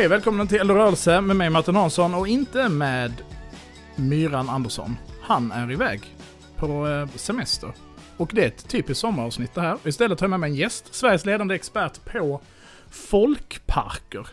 Hej välkomna till Eld rörelse med mig Martin Hansson och inte med Myran Andersson. Han är iväg på eh, semester. Och det är ett typiskt sommaravsnitt det här. Istället tar jag med mig en gäst, Sveriges ledande expert på folkparker.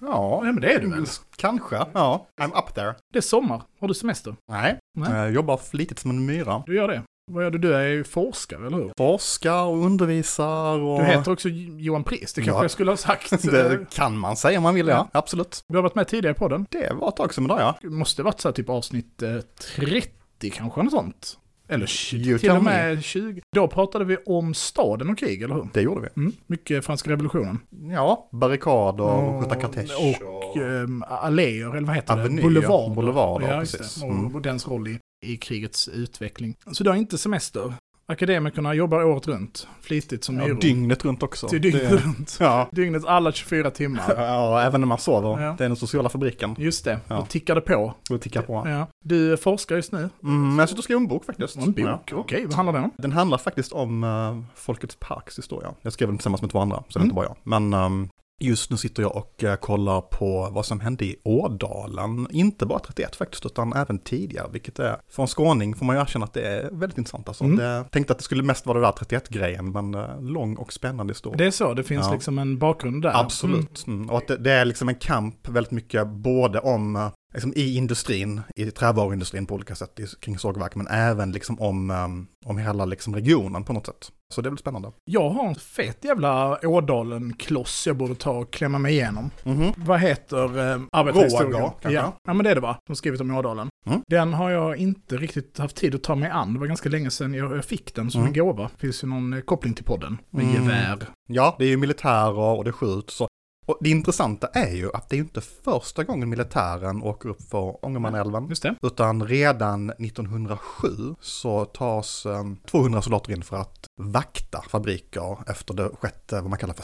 Ja, Ja, men det är du väl? kanske. Ja, I'm up there. Det är sommar. Har du semester? Nej, Nej. jag jobbar flitigt som en myra. Du gör det. Vad gör du? Du är ju forskare, eller hur? Forskar och undervisar och... Du heter också Johan Pris, det kanske Ja. jag skulle ha sagt. Det kan man säga om man vill, ja. Absolut. Du har varit med tidigare på den. Det var ett tag sedan idag, ja. Det måste varit så här typ avsnitt eh, 30 kanske, något sånt. Eller 20, You till och med 20. Då pratade vi om staden och krig, eller hur? Det gjorde vi. Mm, mycket franska revolutionen. Ja, barrikader och Och- skjuta kortege. Och um, alléer, eller vad heter Avenyer, det? Boulevarder. boulevarder, ja, precis. det. Mm. Och dens roll i, i krigets utveckling. Så du har inte semester. Akademikerna jobbar året runt, flitigt som Ja, myror. dygnet runt också. Till dygnet Det- runt. Ja. Dygnets alla 24 timmar. ja, även när man sover. Ja. Det är den sociala fabriken. Just det, Ja. och tickar det på. Och tickar på. Ja. Du forskar just nu. Mm, men jag sitter och skriver en bok faktiskt. En bok, Ja. okej, vad handlar den om? Den handlar faktiskt om uh, Folkets Parks historia. Jag skrev den tillsammans med två andra, så det är Mm. inte bara jag. Men ehm, just nu sitter jag och eh, kollar på vad som hände i Ådalen. Inte bara 31 faktiskt, utan även tidigare, vilket är, från skåning får man ju erkänna att det är väldigt intressant. Alltså, Mm. det, tänkte att det skulle mest vara det där 31-grejen, men eh, lång och spännande historia. Det är så, det finns Ja. liksom en bakgrund där. Mm. Absolut. Mm. Och att det, det är liksom en kamp väldigt mycket både om, eh, liksom i industrin, i trävaruindustrin på olika sätt kring sågverk, men även liksom om, eh, om hela liksom regionen på något sätt. Så det är väl spännande. Jag har en fet jävla Ådalen-kloss jag borde ta och klämma mig igenom. Mhm. Vad heter eh, arbetarhistorien? Kanske? Ja. ja, men det är det va? Som skrivit om Ådalen. Mm. Den har jag inte riktigt haft tid att ta mig an. Det var ganska länge sedan jag, jag fick den som Mm. en gåva. Finns ju någon eh, koppling till podden. Med Mm. gevär. Ja, det är ju militärer och det skjuts. Och, det intressanta är ju att det är ju inte första gången militären åker upp för Ångermanälven. Just det. Utan redan 1907 så tas eh, 200 soldater in för att vakta fabriker efter det sjätte, vad man kallar för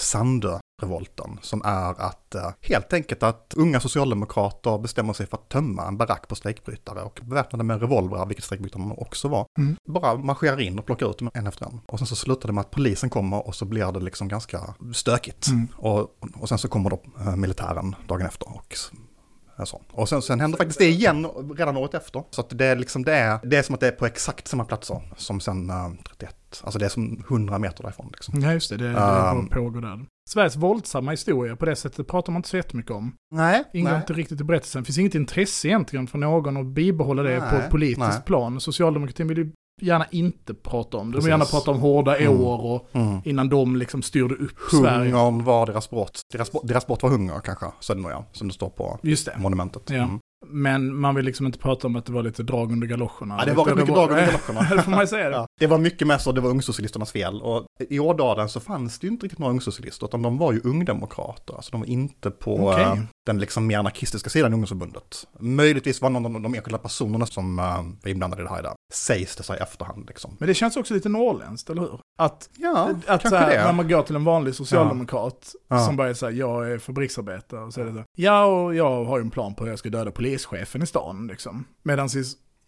Sandö-revolten. Som är att eh, helt enkelt att unga socialdemokrater bestämmer sig för att tömma en barack på strejkbrytare och beväpnade med revolvrar, vilket strejkbrytarna också var. Mm. Bara marscherar in och plockar ut dem en efter en. Och sen så slutar det med att polisen kommer och så blir det liksom ganska stökigt. Mm. Och, och sen så kommer då eh, militären dagen efter och s- är så. Och sen, sen händer faktiskt det igen redan året efter. Så att det är liksom, det är, det är som att det är på exakt samma platser som sen eh, 31. Alltså det är som 100 meter därifrån liksom. Ja, just det. Det, det Um. pågår där. Sveriges våldsamma historia på det sättet pratar man inte så jättemycket om. Nej, Ingår nej. inte riktigt i berättelsen. Det finns inget intresse egentligen för någon att bibehålla det på Nej, ett politiskt nej. plan. Socialdemokratin vill ju gärna inte prata om det. De vill gärna prata om hårda Mm. år och Mm. innan de liksom styrde upp Sverige. Hungern var deras brott. Deras, deras brott var hunger kanske, så det nog ja, som det står på Just det. monumentet. Ja. Mm. Men man vill liksom inte prata om att det var lite drag under galoscherna. Ja, det var mycket drag under galoscherna. det får man ju säga det. Ja, det var mycket med så det var ungsocialisternas fel. Och i Ådalen så fanns det ju inte riktigt några ungsocialister, utan de var ju ungdemokrater. Alltså de var inte på eh, den liksom mer anarkistiska sidan i ungdomsförbundet. Möjligtvis var någon av de, de enskilda personerna som uh, var inblandade i det här där. Sägs det sig i efterhand liksom. Men det känns också lite norrländskt, eller hur? Att, Ja, att så här, när man går till en vanlig socialdemokrat Ja. som bara säger jag är fabriksarbetare och så är det så, ja och jag har ju en plan på hur jag ska döda polischefen i stan liksom. Medan i,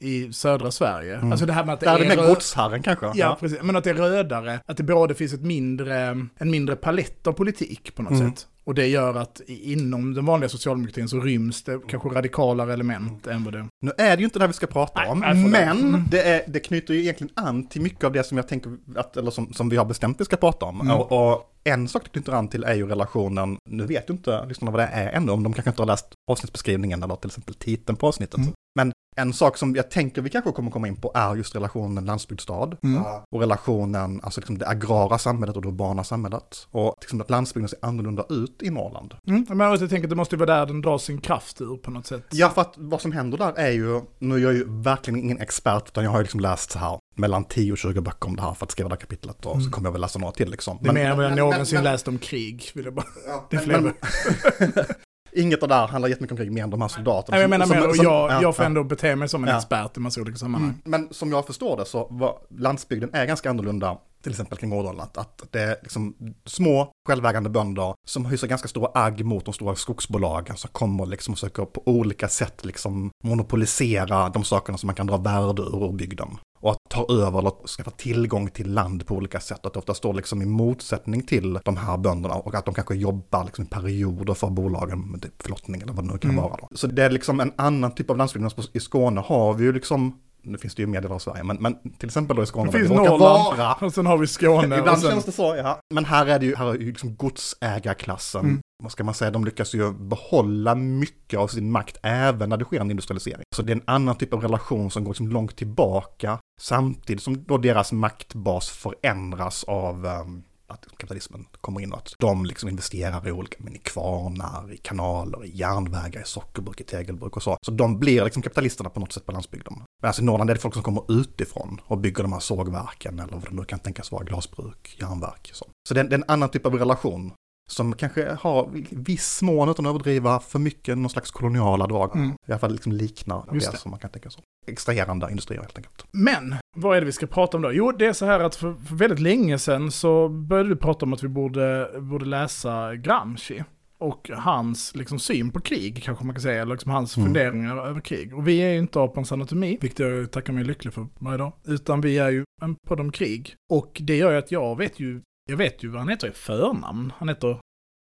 i södra Sverige, Mm. alltså det här med att det är det är mer rö- godsherren kanske. Ja, precis. Men att det är rödare, att det både finns ett mindre, en mindre palett av politik på något Mm. sätt. Och det gör att inom den vanliga socialdemokratin så ryms det kanske radikalare element än vad det... Nu är det ju inte det här vi ska prata Nej, om, det. men Mm. det, är, det knyter ju egentligen an till mycket av det som jag tänker, att, eller som, som vi har bestämt vi ska prata om. Mm. Och, och en sak det knyter an till är ju relationen, nu vet ju inte lyssnarna vad det är ännu, om de kanske inte har läst avsnittsbeskrivningen eller till exempel titeln på avsnittet. Mm. Men en sak som jag tänker vi kanske kommer komma in på är just relationen landsbygdsstad. Mm. Och relationen, alltså liksom det agrara samhället och det urbana samhället. Och liksom att landsbygden ser annorlunda ut i Norrland. Mm. Men jag tänker att det måste ju vara där den drar sin kraft ur på något sätt. Ja, för att vad som händer där är ju, nu är jag ju verkligen ingen expert, utan jag har ju liksom läst så här mellan 10 och 20 böcker om det här för att skriva det här kapitlet och så kommer jag väl läsa några till liksom. Mm. Det är mer än vad jag men- någonsin men- läst om krig. Vill jag bara. Ja, Det är fler men-. Inget av det här handlar jättemycket om krig, mer än de här soldaterna. Nej, jag som- menar som- mer, och som- jag, ja, jag får ja. ändå bete mig som en Ja. expert i massa olika sammanhang. Mm. Men som jag förstår det så var landsbygden är ganska annorlunda, till exempel kring Ådalen, att, att det är liksom små självägande bönder som hyser ganska stora agg mot de stora skogsbolagen som kommer liksom och försöker på olika sätt liksom monopolisera de sakerna som man kan dra värde ur, bygden. Och att ta över eller skaffa tillgång till land på olika sätt. Att det ofta står liksom i motsättning till de här bönderna och att de kanske jobbar liksom i perioder för bolagen med typ flottning eller vad det nu kan Mm. vara. Då. Så det är liksom en annan typ av landsbygd. I Skåne har vi ju liksom nu finns det ju mer delar av Sverige, men, men till exempel då i Skåne. Det finns Norrland, vara- och sen har vi Skåne. Ibland sen, känns det så, ja. Men här är det ju, här är ju liksom godsägarklassen. Mm. Vad ska man säga, de lyckas ju behålla mycket av sin makt även när det sker en industrialisering. Så det är en annan typ av relation som går liksom långt tillbaka, samtidigt som då deras maktbas förändras av ehm, att kapitalismen kommer in och att de liksom investerar i olika, men i kvarnar, i kanaler, i järnvägar, i sockerbruk, i tegelbruk och så. Så de blir liksom kapitalisterna på något sätt på landsbygden. Men alltså i Norrland är det folk som kommer utifrån och bygger de här sågverken eller vad det nu kan tänkas vara, glasbruk, järnverk och så. Så det är, det är en annan typ av relation som kanske har viss mån, utan att överdriva, för mycket någon slags koloniala drag. Mm. I alla fall liksom liknar Just det, det. som man kan tänka sig. Extraherande industrier helt enkelt. Men, vad är det vi ska prata om då? Jo, det är så här att för, för väldigt länge sedan så började vi prata om att vi borde, borde läsa Gramsci. Och hans liksom, syn på krig, kanske man kan säga, eller liksom hans Mm. funderingar över krig. Och vi är ju inte Apans anatomi, vilket jag tackar mig lycklig för varje dag. Utan vi är ju en podd om krig. Och det gör ju att jag vet ju, jag vet ju vad han heter i förnamn. Han heter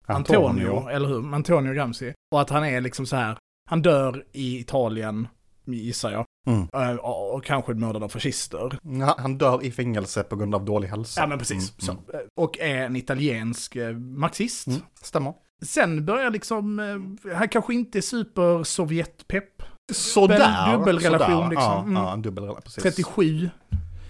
Antonio, eller hur? Antonio Gramsci. Och att han är liksom så här, han dör i Italien, gissar jag. Mm. Eh, Och, och kanske mördad av fascister. Ja, Han dör i fängelse på grund av dålig hälsa. Ja men precis. Mm. Eh, Och är en italiensk eh, marxist. Mm. Stämmer. Sen börjar liksom, eh, han kanske inte är super Sovjetpepp. Sådär. dubbelrelation sådär. liksom. Ja, Mm. ja, en dubbelrelation. Precis. 37.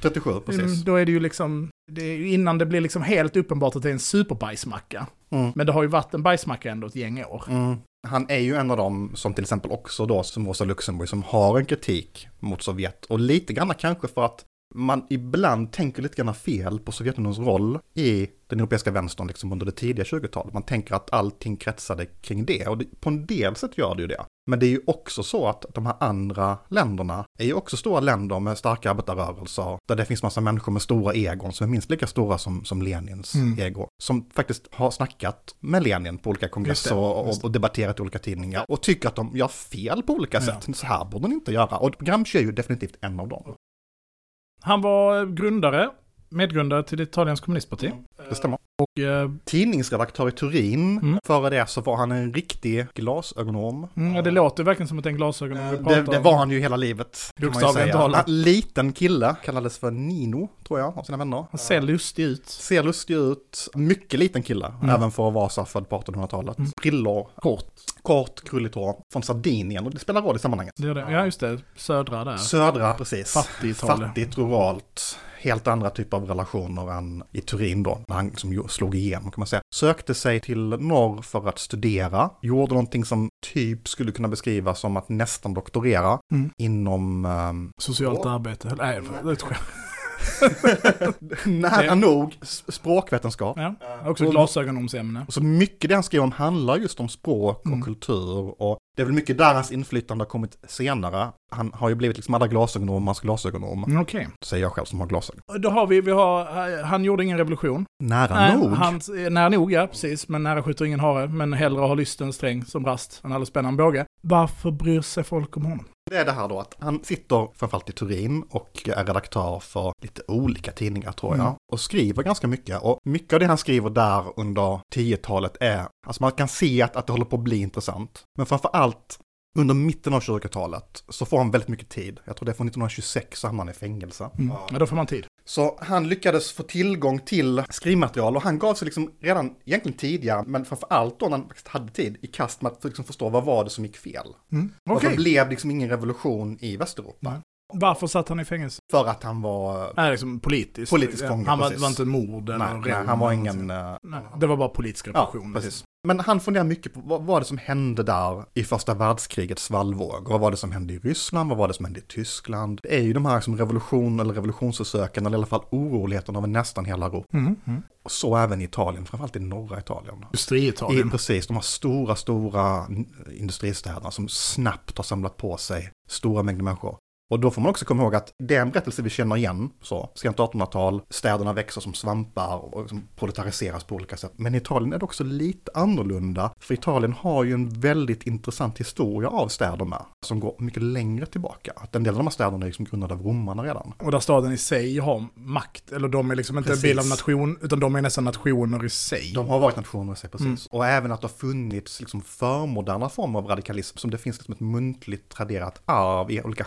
37, precis. Mm, Då är det ju liksom, det är innan det blir liksom helt uppenbart att det är en superbajsmacka. Mm. Men det har ju varit en bajsmacka ändå ett gäng år. Mm. Han är ju en av dem som till exempel också då, som Rosa Luxemburg, som har en kritik mot Sovjet. Och lite grann kanske för att man ibland tänker lite grann fel på Sovjetunionens roll i den europeiska vänstern liksom under det tidiga 20-talet. Man tänker att allting kretsade kring det och det, på en del sätt gör det ju det. Men det är ju också så att de här andra länderna är ju också stora länder med starka arbetarrörelser där det finns massa människor med stora egon som är minst lika stora som, som Lenins Mm. ego. Som faktiskt har snackat med Lenin på olika kongresser och, just och debatterat i olika tidningar och tycker att de gör fel på olika Ja. sätt. Så här borde ni inte göra. Och Gramsci är ju definitivt en av dem. Han var grundare, medgrundare till Italiens kommunistparti. Det stämmer. Och eh, Tidningsredaktör i Turin. Mm. Före det så var han en riktig glasögonom. mm, ja, det låter verkligen som att en glasögon vi pratar Det, det var han ju hela livet. Bokstavligen talat. En liten kille, kallades för Nino, tror jag, av sina vänner. Han ser lustig ut. Ser lustig ut, mycket liten kille, Mm. även för att vara så född på 1800-talet. Mm. Brillor, Kort. kort, krulligt hår, från Sardinien, och det spelar roll i sammanhanget. Det är det. Ja, just det. Södra där. Södra, precis. Fattig Italien. Fattigt, ruralt. Helt andra typer av relationer än i Turin då, när han som ju slog igenom kan man säga. Sökte sig till norr för att studera, gjorde någonting som typ skulle kunna beskrivas som att nästan doktorera Mm. inom ehm, Socialt arbete. Nej, det tror jag. nära Ja. nog språkvetenskap. Ja. Också ett glasögonomsämne. Och så mycket det han skriver om handlar just om språk och Mm. kultur och det är väl mycket där hans inflytande har kommit senare. Han har ju blivit liksom alla glasögonomars glasögonom, Mm, Okej. säger jag själv som har glasögon. Då har vi, vi har, han gjorde ingen revolution. Nära Nej, nog. Han, nära nog, ja precis. Men nära skjuter ingen hare. Men hellre har lysten sträng som rast än alldeles spännande båge. Varför bryr sig folk om honom? Det är det här då att han sitter framförallt i Turin och är redaktör för lite olika tidningar tror jag. Mm. Och skriver ganska mycket. Och mycket av det han skriver där under 10-talet är, alltså man kan se att, att det håller på att bli intressant. Men framför allt under mitten av 20-talet så får han väldigt mycket tid. Jag tror det är från 1926 så hamnar han i fängelse. Mm. Ja, då får man tid. Så han lyckades få tillgång till skrivmaterial och han gav sig liksom redan egentligen tidigare, men framför allt då när han faktiskt hade tid, i kast med att liksom förstå vad var det som gick fel. Mm. Och Okej. det blev liksom ingen revolution i Västeuropa. Nej. Varför satt han i fängelse? För att han var Nej, liksom politiskt. Politisk fånge, Han var, precis. var inte mord eller Nej, nej, han var ingen... eh, Nej, det var bara politisk Ja, repression. precis. Men han funderar mycket på vad var det som hände där i första världskrigets svallvåg? Vad var det som hände i Ryssland? Vad var det som hände i Tyskland? Det är ju de här som revolution eller revolutionsförsöken, eller i alla fall oroligheterna över nästan hela Europa. Mm. Mm. Och så även i Italien, framförallt i norra Italien. I, Industriitalien. precis, de här stora, stora industristäderna som snabbt har samlat på sig stora mängder människor. Och då får man också komma ihåg att det är en berättelse vi känner igen, så, sent 1800-tal, städerna växer som svampar och liksom proletariseras på olika sätt. Men Italien är det också lite annorlunda, för Italien har ju en väldigt intressant historia av städerna, som går mycket längre tillbaka. Att en del av de här städerna är liksom grundade av romarna redan. Och där staden i sig har makt. Eller de är liksom inte Precis. en bild av nation, utan de är nästan nationer i sig. De har varit nationer i sig, precis. Mm. Och även att det har funnits liksom förmoderna former av radikalism, som det finns liksom ett muntligt traderat arv i olika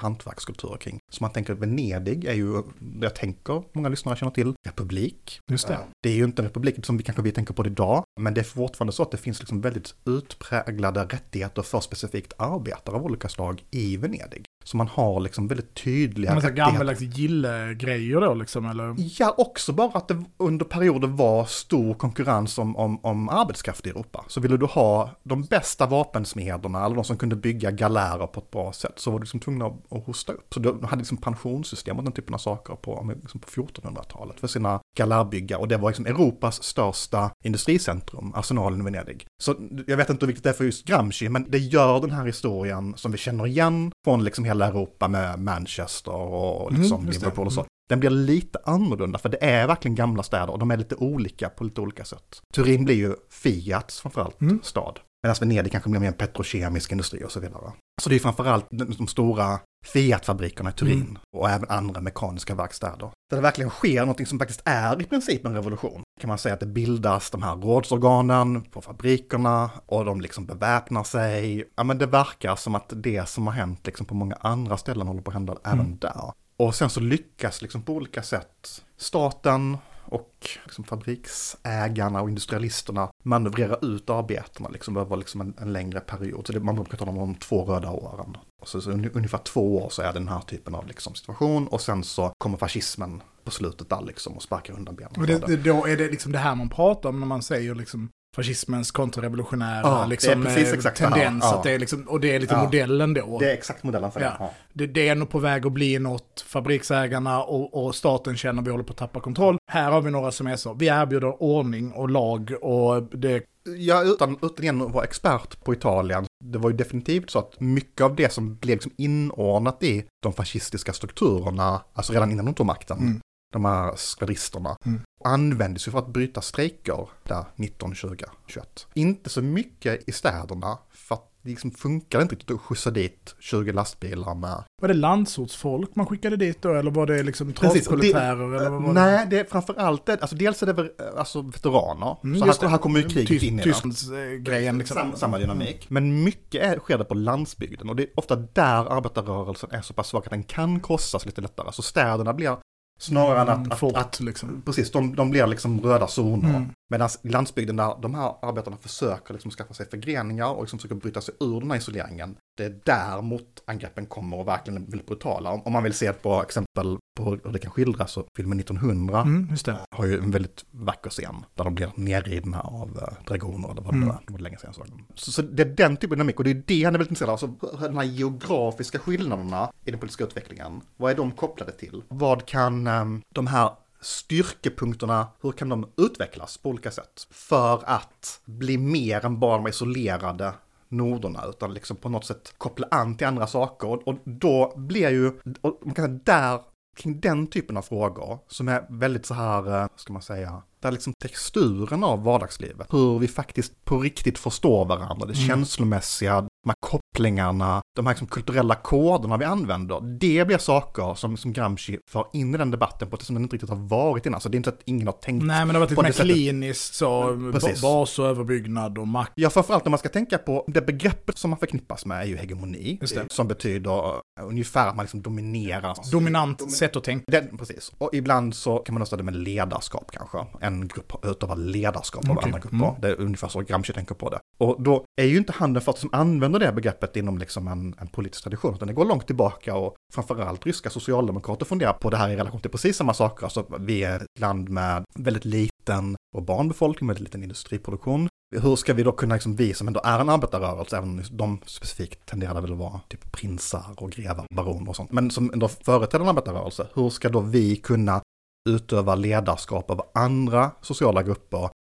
hantverkskulturer kring. Så man tänker att Venedig är ju, jag tänker många lyssnare känner till, republik. Just det. Det är ju inte en republik som vi kanske vi tänker på det idag, men det är fortfarande så att det finns liksom väldigt utpräglade rättigheter för specifikt arbetare av olika slag i Venedig. Så man har liksom väldigt tydliga Men så rättigheter. gammaldags gillegrejer då liksom, eller? Ja, också bara att det under perioder var stor konkurrens om, om, om arbetskraft i Europa. Så ville du ha de bästa vapensmederna, eller de som kunde bygga galärer på ett bra sätt, så var du liksom tvungna att, att hosta upp. Så du hade liksom pensionssystem och den typen av saker på, liksom på 1400-talet för sina galärbyggare. Och det var liksom Europas största industricentrum, arsenalen i Venedig. Så jag vet inte vilket det är för just Gramsci, men det gör den här historien som vi känner igen från liksom hela Europa med Manchester och liksom Mm. Liverpool och så. Den blir lite annorlunda för det är verkligen gamla städer och de är lite olika på lite olika sätt. Turin blir ju Fiats framförallt Mm. stad. Medan Venedig kanske blir mer en petrokemisk industri och så vidare. Så det är framförallt de, de stora Fiat-fabrikerna i Turin Mm. och även andra mekaniska verkstäder. Där det verkligen sker något som faktiskt är i princip en revolution. Kan man säga att det bildas de här rådsorganen på fabrikerna och de liksom beväpnar sig. Ja men det verkar som att det som har hänt liksom på många andra ställen håller på att hända även Mm. där. Och sen så lyckas liksom på olika sätt staten och liksom fabriksägarna och industrialisterna manövrera ut arbetena liksom över liksom en, en längre period. Så det, man brukar tala om de två röda åren. Och så, så un- ungefär två år så är det den här typen av liksom situation och sen så kommer fascismen på slutet där liksom och sparkar undan benen Och det, det, då är det liksom det här man pratar om när man säger liksom fascismens kontrarevolutionära Ja, liksom, eh, tendens. Ja. Att det är liksom, och det är lite Ja. modellen då. Det är exakt modellen för Ja. det. Ja. Det, det är nog på väg att bli något. Fabriksägarna och, och staten känner att vi håller på att tappa kontroll. Här har vi några som är så. Vi erbjuder ordning och lag och det... Ja, utan, utan igen att vara expert på Italien, det var ju definitivt så att mycket av det som blev liksom inordnat i de fascistiska strukturerna, alltså redan innan de tog makten, Mm. De här skvadristerna, Mm. användes ju för att bryta strejker där 1920, 21. Inte så mycket i städerna, för att det liksom funkade inte riktigt att skjutsa dit 20 lastbilar med Var det landsortsfolk man skickade dit då? Eller var det liksom travproletärer? Eller vad var det? Nej, det är framförallt det, alltså dels är det alltså veteraner, Mm, så här, här kommer ju kriget in i. Tysklandsgrejen liksom. Samma, samma dynamik. Men mycket är, sker det på landsbygden och det är ofta där arbetarrörelsen är så pass svag att den kan krossas lite lättare. Så städerna blir snarare än att, att, Fort att liksom. Precis, de, de blir liksom röda zoner. Mm. Medan landsbygden där de här arbetarna försöker liksom skaffa sig förgreningar och liksom försöker bryta sig ur den här isoleringen. Det är där motangreppen kommer och verkligen blir brutala. Om, man vill se ett bra exempel på hur det kan skildras så filmen 1900 Mm, har ju en väldigt vacker scen där de blir nerridna av uh, dragoner eller vad det Mm. var. Det var länge sedan jag såg dem. Så, så det är den typen av dynamik och det är det han är väldigt intresserad av. Alltså de här geografiska skillnaderna i den politiska utvecklingen. Vad är de kopplade till? Vad kan ehm, de här styrkepunkterna, hur kan de utvecklas på olika sätt? För att bli mer än bara de isolerade noderna, utan liksom på något sätt koppla an till andra saker. Och, och då blir ju, man kan säga där, kring den typen av frågor, som är väldigt så här, eh, ska man säga, där liksom texturen av vardagslivet, hur vi faktiskt på riktigt förstår varandra, det Mm. känslomässiga, här kopplingarna, de här liksom kulturella koderna vi använder, det blir saker som, som Gramsci för in i den debatten på ett sätt som den inte riktigt har varit innan. Så det är inte så att ingen har tänkt Nej, men det har varit lite mer kliniskt så, Precis. bas och överbyggnad och makt. Ja, framförallt när man ska tänka på det begreppet som man förknippas med är ju hegemoni. Som betyder eh, ungefär att man liksom dominerar. Dominant sätt att tänka. Den, precis. Och ibland så kan man också det med ledarskap kanske. En grupp utövar ledarskap av Okej. andra grupper. Mm. Det är ungefär så Gramsci tänker på det. Och då är ju inte han den första som använder det begreppet inom liksom en, en politisk tradition, utan det går långt tillbaka och framförallt ryska socialdemokrater funderar på det här i relation till precis samma saker. Alltså vi är ett land med väldigt liten urban befolkning, väldigt liten industriproduktion. Hur ska vi då kunna, liksom, vi som ändå är en arbetarrörelse, även om de specifikt tenderade väl att vara typ prinsar och grevar, baroner och sånt, men som ändå företräder en arbetarrörelse, hur ska då vi kunna utöva ledarskap över andra sociala grupper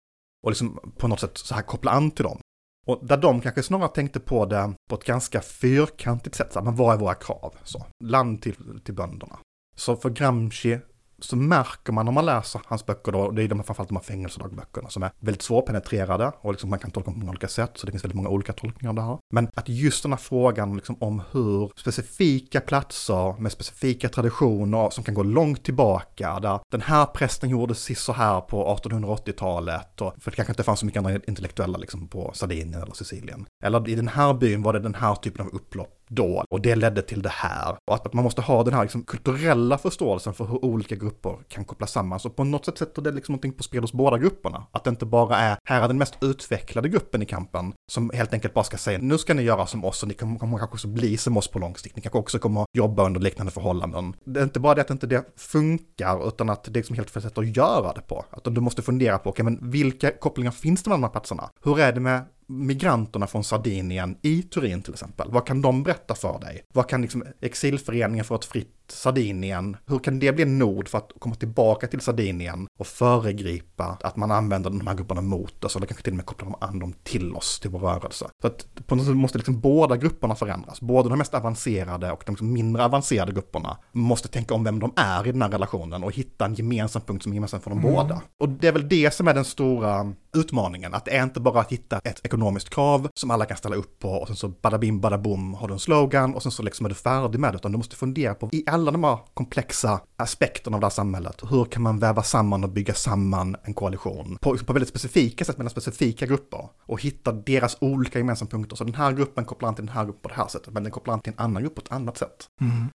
och liksom på något sätt så här koppla an till dem? Och där de kanske snarare tänkte på det på ett ganska fyrkantigt sätt, så här, men vad är våra krav? Så, land till, till bönderna. Så för Gramsci så märker man när man läser hans böcker då, och det är de, framförallt de här fängelsedagböckerna som är väldigt svårpenetrerade och liksom man kan tolka på många olika sätt, så det finns väldigt många olika tolkningar av det här. Men att just den här frågan liksom om hur specifika platser med specifika traditioner som kan gå långt tillbaka, där den här prästen gjorde sist så här på 1880-talet, och, för det kanske inte fanns så mycket andra intellektuella liksom på Sardinien eller Sicilien. Eller i den här byn var det den här typen av upplopp då, och det ledde till det här. Och att man måste ha den här liksom kulturella förståelsen för hur olika grupper kan kopplas samman. Så på något sätt sätter det liksom någonting på spel hos båda grupperna. Att det inte bara är, här är den mest utvecklade gruppen i kampen, som helt enkelt bara ska säga, nu ska ni göra som oss, och ni kommer, kommer kanske också bli som oss på lång sikt. Ni kanske också kommer jobba under liknande förhållanden. Det är inte bara det att inte det funkar, utan att det är liksom helt fel sätt att göra det på. Att du måste fundera på, okej, men vilka kopplingar finns det mellan de här platserna? Hur är det med migranterna från Sardinien i Turin till exempel? Vad kan de berätta för dig? Vad kan liksom exilföreningen för ett fritt Sardinien, hur kan det bli en nod för att komma tillbaka till Sardinien och föregripa att man använder de här grupperna mot oss eller kanske till och med koppla dem an dem till oss, till vår rörelse. Så att på något sätt måste liksom båda grupperna förändras, både de mest avancerade och de liksom mindre avancerade grupperna måste tänka om vem de är i den här relationen och hitta en gemensam punkt som är gemensam för dem båda. Och det är väl det som är den stora utmaningen, att det är inte bara att hitta ett ekonomiskt krav som alla kan ställa upp på och sen så bada bim bada bom har du en slogan och sen så liksom är du färdig med det, utan du måste fundera på i alla de här komplexa aspekterna av det här samhället, hur kan man väva samman och bygga samman en koalition på, på väldigt specifika sätt mellan specifika grupper och hitta deras olika gemensamma punkter. Så den här gruppen kopplar an till den här gruppen på det här sättet, men den kopplar an till en annan grupp på ett annat sätt.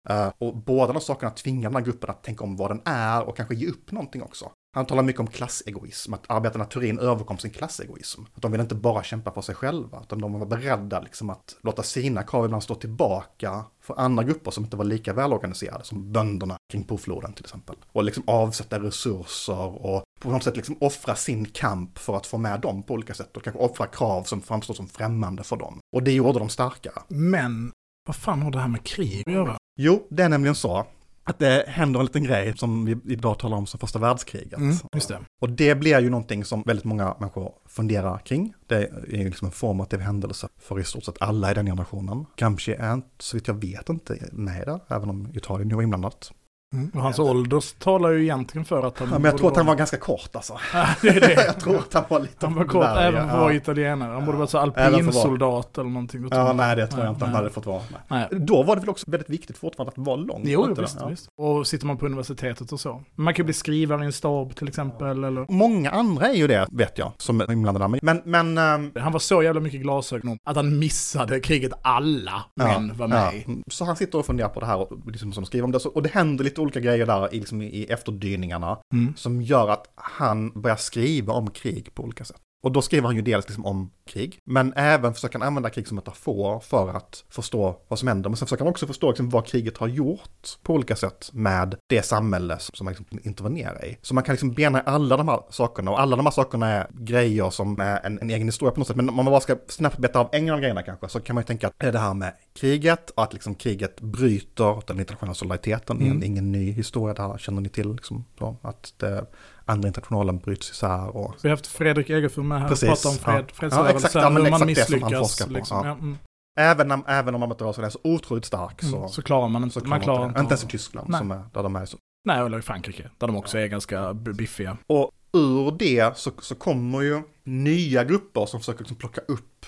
Eh, och båda de sakerna tvingar den här gruppen att tänka om vad den är och kanske ge upp någonting också. Han talar mycket om klassegoism, att arbetarna Turin överkom sin klassegoism. Att de ville inte bara kämpa för sig själva, utan de var beredda liksom att låta sina krav ibland stå tillbaka för andra grupper som inte var lika välorganiserade, som bönderna kring Pofloden till exempel. Och liksom avsätta resurser och på något sätt liksom offra sin kamp för att få med dem på olika sätt och kanske offra krav som framstår som främmande för dem. Och det gjorde dem starkare. Men vad fan har det här med krig att göra? Jo, det är nämligen så att det händer en liten grej som vi idag talar om som första världskriget. Mm, det. Och det blir ju någonting som väldigt många människor funderar kring. Det är ju liksom en formativ händelse för i stort sett alla i den generationen. Gramsci är inte, så vitt jag vet, inte med där, även om Italien nu var inblandat. Mm. Och hans ålder talar ju egentligen för att han... Ja, men jag tror att han var ganska kort alltså. vara- det är det. jag tror att han var lite Han var kort värre, även för att ja. vara italienare. Han borde vara så alpinsoldat eller någonting. Ja, nej det tror jag inte han Nej. hade fått vara. Nej. Nej. Då var det väl också väldigt viktigt fortfarande att vara lång? Jo, det? visst, Ja. visst. Och sitter man på universitetet och så. Man kan ju bli skrivare i en stab till exempel. Eller... Många andra är ju det, vet jag, som är inblandade. Men, men ehm, Han var så jävla mycket glasögon att han missade kriget alla män var med. Ja. Så han sitter och funderar på det här och liksom som skriver om det. Så- Och det händer lite olika grejer där i, liksom, i efterdyningarna Mm. som gör att han börjar skriva om krig på olika sätt. Och då skriver han ju dels liksom om krig, men även försöker han använda krig som metafor för att förstå vad som händer. Men sen försöker han också förstå liksom vad kriget har gjort på olika sätt med det samhälle som man liksom intervenerar i. Så man kan liksom bena alla de här sakerna och alla de här sakerna är grejer som är en, en egen historia på något sätt. Men om man bara ska snabbt beta av en av grejerna kanske så kan man ju tänka att det är det här med kriget och att liksom kriget bryter den internationella solidariteten. Det är Mm. ingen ny historia, det här känner ni till. Liksom, så, att det, andra internationalen bryts isär och Vi har haft Fredrik Egerfur med här Precis, och pratat om fred, ja. fredsrörelsen, Ja, exakt, ja, men hur man exakt det misslyckas. på, liksom. ja. Ja, mm. Även, om- även om arbetarrörelsen är så otroligt stark så, Mm. Så klarar man inte. så man klarar det. inte. Inte ens i Tyskland Nej. som är, där de är så. Nej, eller i Frankrike, där de också är ganska biffiga. Och ur det så, så kommer ju nya grupper som försöker liksom plocka upp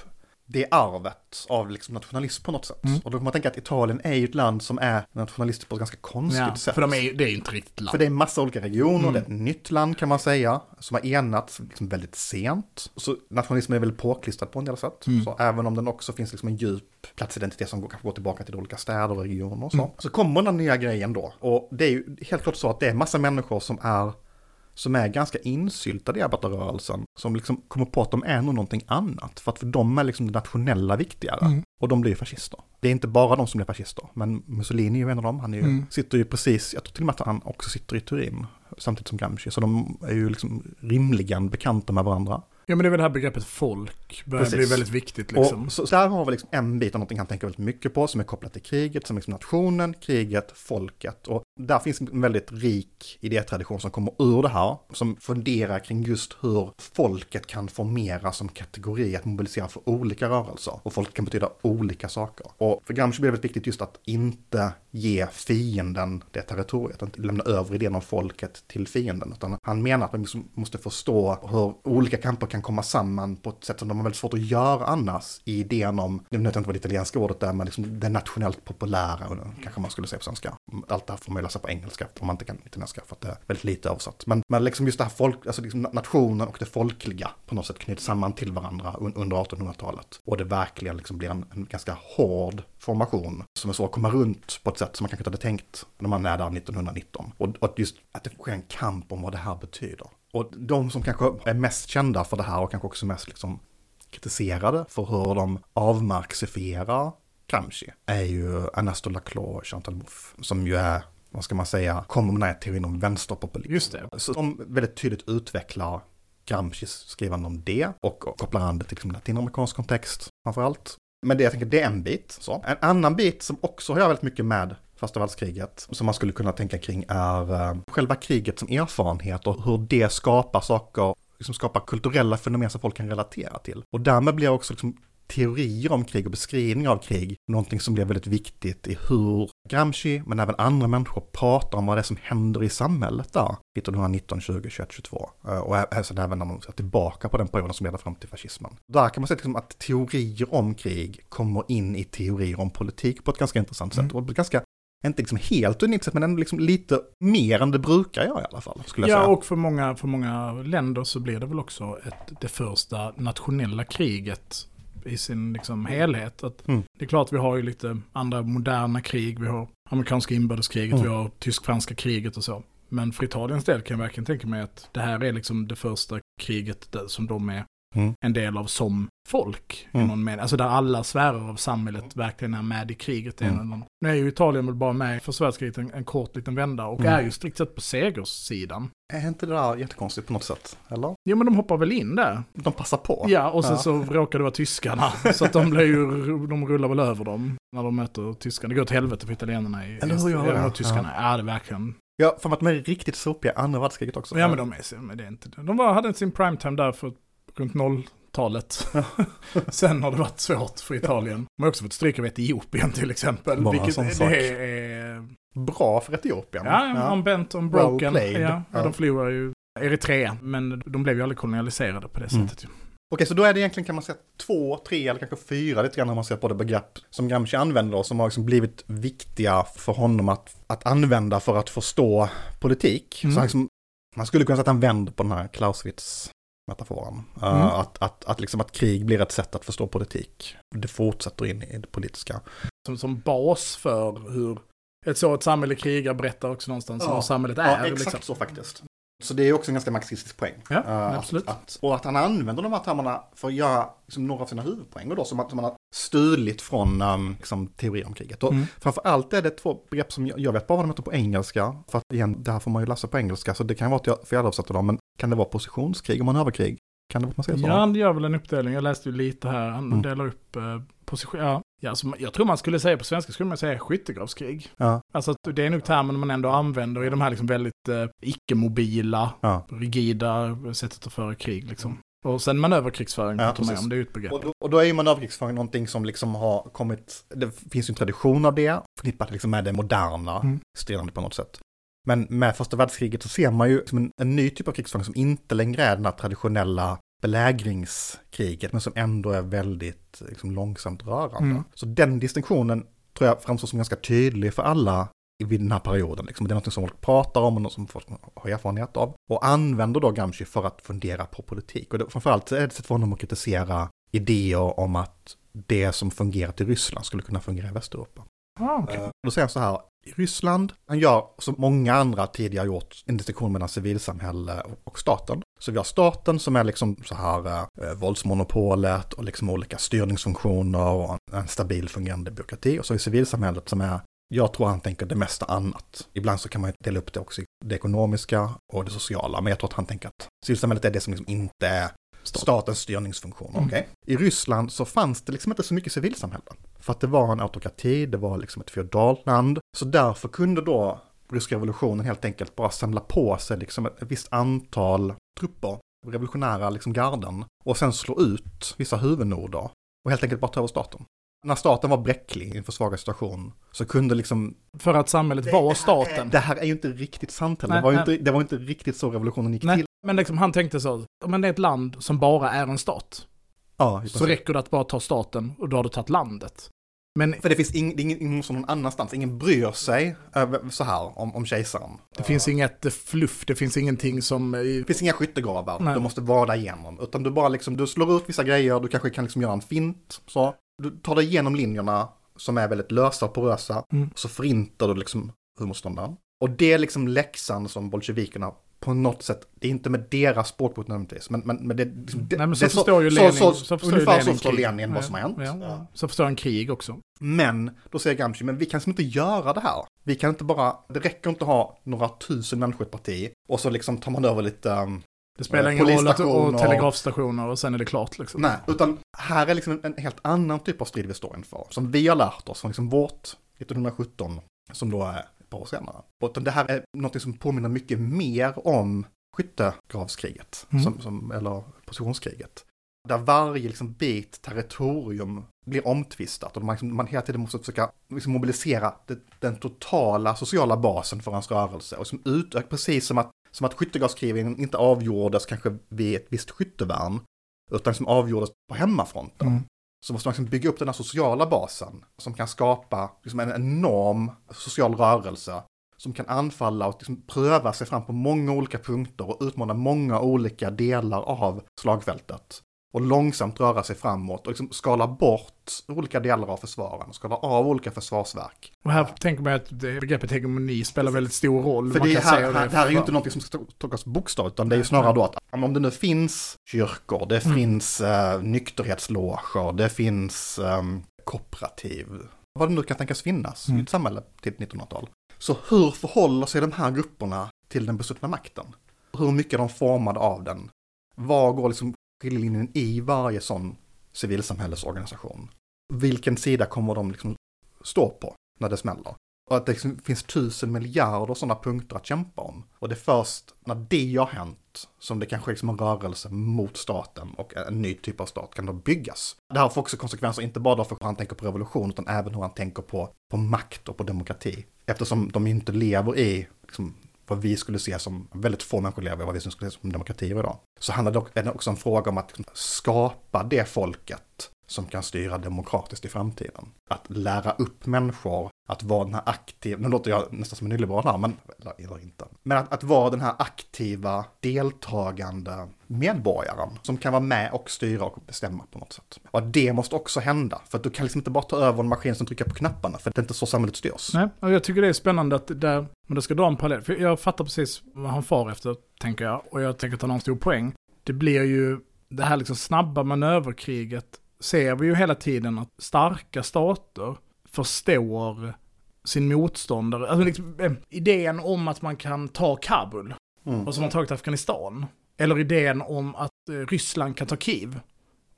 det arvet av liksom nationalism på något sätt. Mm. Och då kan man tänka att Italien är ju ett land som är nationalistiskt på ett ganska konstigt Ja, sätt. för de är, det är ju inte riktigt land. För det är massa olika regioner, Mm. det är ett nytt land kan man säga, som har enats liksom väldigt sent. Så nationalismen är väl påklistrad på en del sätt. Mm. Så även om den också finns liksom en djup platsidentitet som går, kanske går tillbaka till olika städer och regioner och så. Mm. Så kommer den nya grejen då. Och det är ju helt klart så att det är massa människor som är som är ganska insyltade i arbetarrörelsen, som liksom kommer på att de är nog någonting annat, för att för dem är liksom det nationella viktigare. Mm. Och de blir fascister. Det är inte bara de som blir fascister, men Mussolini är ju en av dem. Han ju, Mm. sitter ju precis, jag tror till och med att han också sitter i Turin, samtidigt som Gramsci. Så de är ju liksom rimligen bekanta med varandra. Ja men det är väl det här begreppet folk, börjar Precis. bli väldigt viktigt liksom. Och så, så där har vi liksom en bit av någonting han tänker väldigt mycket på, som är kopplat till kriget, som liksom nationen, kriget, folket. Och där finns en väldigt rik idétradition som kommer ur det här, som funderar kring just hur folket kan formera som kategori, att mobilisera för olika rörelser. Och folk kan betyda olika saker. Och för Gramsci blir det väldigt viktigt just att inte ge fienden det territoriet, att inte lämna över idén om folket till fienden. Utan han menar att man liksom måste förstå hur olika kamper kan kan komma samman på ett sätt som de har väldigt svårt att göra annars i idén om, nu vet jag inte vad det italienska ordet är, men liksom det nationellt populära, och kanske man skulle säga på svenska. Allt det här får man ju läsa på engelska om man inte kan italienska för att det är väldigt lite översatt. Men, men liksom just det här folk, alltså liksom nationen och det folkliga på något sätt knyts samman till varandra under 1800-talet. Och det verkligen liksom blir en, en ganska hård formation som är svår att komma runt på ett sätt som man kanske inte hade tänkt när man är där 1919. Och, och just att det sker en kamp om vad det här betyder. Och de som kanske är mest kända för det här och kanske också mest liksom kritiserade för hur de avmarxifierar Gramsci är ju Ernesto Laclau och Chantal Mouffe, som ju är, vad ska man säga, kommer med den här teorin om vänsterpopulism. Just det. Så de väldigt tydligt utvecklar Gramscis skrivande om det och kopplar an det till liksom latinamerikansk kontext framför allt. Men det jag tänker, det är en bit. Så. En annan bit som också har väldigt mycket med första världskriget, som man skulle kunna tänka kring är eh, själva kriget som erfarenhet och hur det skapar saker, liksom skapar kulturella fenomen som folk kan relatera till. Och därmed blir också liksom teorier om krig och beskrivningar av krig någonting som blir väldigt viktigt i hur Gramsci, men även andra människor pratar om vad det är som händer i samhället där 1919, 20, 21, 22. Eh, Och alltså även när man ser tillbaka på den perioden som leder fram till fascismen. Där kan man säga liksom att teorier om krig kommer in i teorier om politik på ett ganska intressant sätt. Mm. Och ganska, inte liksom helt unikt sätt, men ändå liksom lite mer än det brukar göra i alla fall, skulle jag Ja, säga. och för många, för många länder så blir det väl också ett, det första nationella kriget i sin liksom helhet. Att Mm. Det är klart vi har ju lite andra moderna krig, vi har amerikanska inbördeskriget, Mm. vi har tysk-franska kriget och så. Men för Italiens del kan jag verkligen tänka mig att det här är liksom det första kriget som de är Mm. en del av som folk. I Mm. någon mening. Alltså där alla sfärer av samhället verkligen är med i kriget. Mm. Mm. Nu är ju Italien väl bara med första världskriget en, en kort liten vända och Mm. är ju strikt sett på segerssidan. Är inte det där jättekonstigt på något sätt? Eller? Jo men de hoppar väl in där. De passar på. Ja, och sen Ja. så råkar det vara tyskarna. så att de blir ju, de rullar väl över dem när de möter tyskarna. Det går åt helvete för italienarna i, Eller hur gör det? tyskarna. Ja. det är verkligen. Ja, för att de är riktigt sopiga andra världskriget också. Ja men de är, men det är inte De var, hade sin primetime där för runt nolltalet. sen har det varit svårt för Italien. De har också fått stryk av Etiopien till exempel. Bara vilket det sak. är... Bra för Etiopien. Ja, unbent, Well unbroken. played. Ja, ja, Ja. de förlorar ju Eritrea. Men de blev ju aldrig kolonialiserade på det Mm. sättet. Okej, så då är det egentligen kan man säga två, tre eller kanske fyra lite grann när man ser på det begrepp som Gramsci använder och som har liksom blivit viktiga för honom att, att använda för att förstå politik. Mm. Så liksom, man skulle kunna säga att han vänder på den här Clausewitz-metaforen. Uh, Mm. att, att, att, liksom att krig blir ett sätt att förstå politik. Det fortsätter in i det politiska. som, som bas för hur ett så ett samhälle krigar berättar också någonstans Ja. hur samhället Ja, är. exakt liksom. så faktiskt. Så det är också en ganska marxistisk poäng. Ja, Eh, absolut. Att, att, och att han använder de här termerna för att göra liksom, några av sina huvudpoänger då, som, att, som han har stulit från um, liksom, teori om kriget. Och Mm. framför allt är det två begrepp som jag, jag vet bara vad de heter på engelska. För att igen, det här får man ju läsa på engelska, så det kan vara att jag felöversätter dem. Men kan det vara positionskrig om man överkrig? Kan det vara att man säger så? Ja, han gör väl en uppdelning. Jag läste ju lite här. Han Mm. delar upp eh, position. Ja, ja alltså, jag tror man skulle säga på svenska skulle man säga skyttegravskrig. Ja, Alltså det är nog termen man ändå använder i de här liksom väldigt eh, icke-mobila, ja. rigida sättet att föra krig liksom. Och sen manöverkrigsföring, Ja, pratar man om, det är ju ett begrepp. Och då, och då är ju manöverkrigsföring någonting som liksom har kommit, det finns ju en tradition av det, förknippat liksom med det moderna Mm. stridande på något sätt. Men med första världskriget så ser man ju en, en ny typ av krigsföring som inte längre är den här traditionella belägringskriget, men som ändå är väldigt liksom, långsamt rörande. Mm. Så den distinktionen tror jag framstår som ganska tydlig för alla vid den här perioden. Liksom. Det är något som folk pratar om och något som folk har erfarenhet av. Och använder då Gramsci för att fundera på politik. Och det, framförallt är det ett sätt för honom att kritisera idéer om att det som fungerat i Ryssland skulle kunna fungera i Västeuropa. Ah, okay. Eh, Då säger han så här, i Ryssland, han gör som många andra tidigare gjort, en distinktion mellan civilsamhälle och staten. Så vi har staten som är liksom så här eh, våldsmonopolet och liksom olika styrningsfunktioner och en stabil fungerande byråkrati. Och så är civilsamhället som är jag tror han tänker det mesta annat. Ibland så kan man dela upp det också i det ekonomiska och det sociala, men jag tror att han tänker att civilsamhället är det som liksom inte är statens styrningsfunktioner. Mm. Okay? I Ryssland så fanns det liksom inte så mycket civilsamhälle. För att det var en autokrati, det var liksom ett feodalland. Så därför kunde då ryska revolutionen helt enkelt bara samla på sig liksom ett, visst antal trupper, revolutionära liksom garden, och sen slå ut vissa huvudnoder och helt enkelt bara ta över staten. När staten var bräcklig i en försvagad situation så kunde liksom... För att samhället var staten. Det här är ju inte riktigt sant heller. Nej, Det var, inte, det var inte riktigt så revolutionen gick Nej, till. men liksom han tänkte så, men det är ett land som bara är en stat. Ja, Så räcker det att bara ta staten och då har du tagit landet. Men För det finns ing, det ingen, som någon annanstans. Ingen bryr sig så här om, om kejsaren. det finns inget fluff, det finns ingenting som... eh, Det finns inga skyttegravar Nej. du måste vada igenom. Utan du bara liksom, du slår ut vissa grejer, du kanske kan liksom göra en fint. Så. Du tar dig igenom linjerna som är väldigt lösa och porösa. Mm. Och så förintar du liksom huvudmotståndaren. Och det är liksom läxan som bolsjevikerna på något sätt, det är inte med deras språkbruk nödvändigtvis, men, men, men det, liksom, det, Nej men det så förstår ju så- Lenin, så, så, så, förstår ungefär Lenin så förstår krig. Lenin vad som har hänt. Ja, ja. Så förstår han krig också. Men då säger Gramsci, men vi kan liksom inte göra det här. Vi kan inte bara, det räcker inte att ha några tusen människor i ett parti och så liksom tar man över lite, um, Det spelar ingen roll att och telegrafstationer och sen är det klart liksom. nej, utan här är liksom en, helt annan typ av strid vi står inför. Som vi har lärt oss från liksom vårt 1917, som då är par år senare. Utan det här är något som påminner mycket mer om skyttegravskriget, Mm. som, som, eller positionskriget. Där varje liksom bit territorium blir omtvistat och man, liksom, man hela tiden måste försöka liksom mobilisera det, den totala sociala basen för hans rörelse. Och som utökar, precis som att, som att skyttegravskrigen inte avgjordes kanske vid ett visst skyttevärn, utan som avgjordes på hemmafronten. Mm. Så måste man liksom bygga upp den här sociala basen som kan skapa liksom en enorm social rörelse som kan anfalla och liksom pröva sig fram på många olika punkter och utmana många olika delar av slagfältet. Och långsamt röra sig framåt och liksom skala bort olika delar av försvaren, skala av olika försvarsverk. Och här tänker man att det, begreppet hegemoni spelar väldigt stor roll. För det, kan här, säga här, det här är ju inte något som ska tolkas bokstavligt, utan det är ju snarare då att om det nu finns kyrkor, det Mm. finns eh, nykterhetsloger, det finns ehm, kooperativ, vad det nu kan tänkas finnas i Mm. ett samhälle till 1900-tal. Så hur förhåller sig de här grupperna till den besuttna makten? Hur mycket är de formade av den? Var går liksom skiljelinjen i varje sån civilsamhällesorganisation? Vilken sida kommer de liksom stå på när det smäller? Och att det liksom finns tusen miljarder sådana punkter att kämpa om. Och det är först när det har hänt som det kanske är liksom en rörelse mot staten och en ny typ av stat kan då byggas. Det här får också konsekvenser, inte bara för hur han tänker på revolution, utan även hur han tänker på, på makt och på demokrati. Eftersom de inte lever i liksom, vad vi skulle se som, väldigt få människor lever i vad vi skulle se som demokratier idag. Så handlar det också- om fråga om att skapa det folket som kan styra demokratiskt i framtiden. Att lära upp människor att vara den här aktiva, nu låter jag nästan som en nyliberal här, men, eller, inte. Men att, att vara den här aktiva, deltagande medborgaren som kan vara med och styra och bestämma på något sätt. Och det måste också hända, för att du kan liksom inte bara ta över en maskin som trycker på knapparna, för det är inte så samhället styrs. Nej, och jag tycker det är spännande att det där, men det ska dra en parallell. För jag fattar precis vad han far efter, tänker jag. Och jag tänker ta någon stor poäng. Det blir ju, det här liksom snabba manöverkriget, ser vi ju hela tiden att starka stater förstår sin motståndare. Alltså liksom, eh, idén om att man kan ta Kabul, Mm. och som har tagit Afghanistan. Eller idén om att eh, Ryssland kan ta Kiev.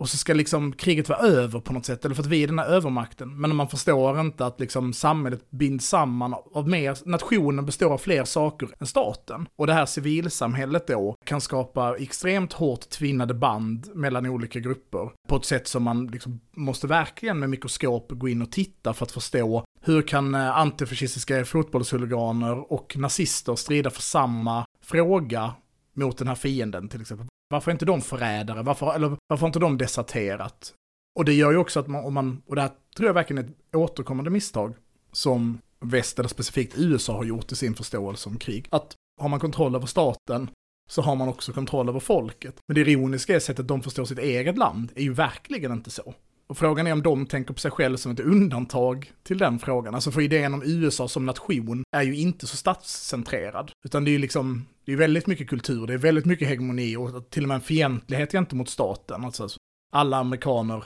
Och så ska liksom kriget vara över på något sätt, eller för att vi är den här övermakten. Men man förstår inte att liksom samhället binds samman av mer, nationen består av fler saker än staten. Och det här civilsamhället då kan skapa extremt hårt tvinnade band mellan olika grupper. På ett sätt som man liksom måste verkligen med mikroskop gå in och titta för att förstå hur kan eh, antifascistiska fotbollshuliganer och nazister strida för samma fråga mot den här fienden till exempel. Varför är inte de förrädare? Varför, eller varför har inte de deserterat? Och det gör ju också att man, om man, och det här tror jag verkligen är ett återkommande misstag som väst, eller specifikt USA, har gjort i sin förståelse om krig. Att har man kontroll över staten så har man också kontroll över folket. Men det ironiska är sättet de förstår sitt eget land är ju verkligen inte så. Och frågan är om de tänker på sig själv som ett undantag till den frågan. Alltså för idén om USA som nation är ju inte så statscentrerad. Utan det är ju liksom, det är väldigt mycket kultur, det är väldigt mycket hegemoni och till och med en fientlighet gentemot staten. Alltså alla amerikaner,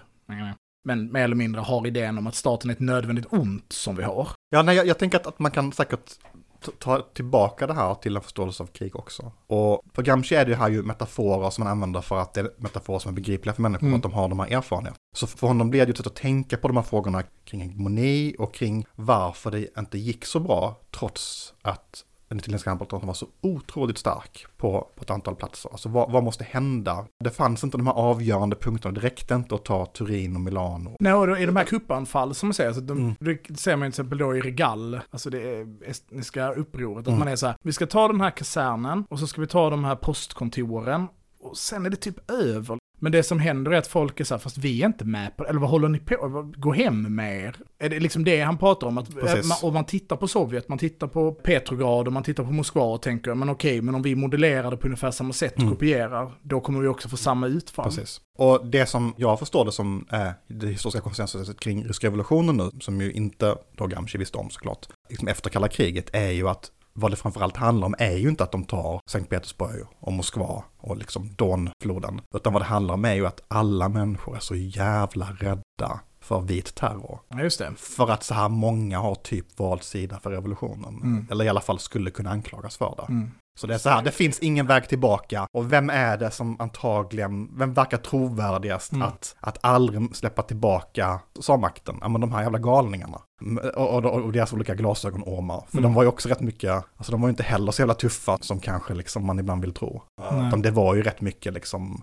men mer eller mindre har idén om att staten är ett nödvändigt ont som vi har. Ja, nej, jag, jag tänker att, att man kan säkert ta tillbaka det här till en förståelse av krig också. Och för Gramsci är det här ju metaforer som man använder för att det är metaforer som är begripliga för människor, mm. att de har de här erfarenheterna. Så för honom blir det ju ett sätt att tänka på de här frågorna kring hegemoni och kring varför det inte gick så bra, trots att den italienska handbollsrörelsen var så otroligt stark på, på ett antal platser. Alltså vad, vad, måste hända? Det fanns inte de här avgörande punkterna, det räckte inte att ta Turin och Milano. Nej, och i de här kuppanfall som man säger, alltså de, mm. det ser man till exempel då i Regal, alltså det estniska upproret, att mm. man är så här, vi ska ta den här kasernen och så ska vi ta de här postkontoren och sen är det typ över. Men det som händer är att folk är så här, fast vi är inte med på det, eller vad håller ni på Gå hem med er. Är det liksom det han pratar om? Att, eh, man, och man tittar på Sovjet, man tittar på Petrograd och man tittar på Moskva och tänker, men okej, men om vi modellerar det på ungefär samma sätt, mm. kopierar, då kommer vi också få samma utfall. Precis. Och det som jag förstår det som är det historiska konsensuset kring ryska revolutionen nu, som ju inte då Gramsci visste om såklart, liksom efter kalla kriget, är ju att vad det framförallt handlar om är ju inte att de tar Sankt Petersburg och Moskva och liksom Donfloden. Utan vad det handlar om är ju att alla människor är så jävla rädda för vit terror. Ja, just det. För att så här många har typ valt sida för revolutionen. Mm. Eller i alla fall skulle kunna anklagas för det. Mm. Så det är så här, det finns ingen väg tillbaka. Och vem är det som antagligen, vem verkar trovärdigast mm. att, att aldrig släppa tillbaka sa-makten? Ja men de här jävla galningarna. Och, och, och deras olika glasögonormar. För mm. de var ju också rätt mycket, alltså de var ju inte heller så jävla tuffa som kanske liksom man ibland vill tro. Mm. Utan det var ju rätt mycket liksom,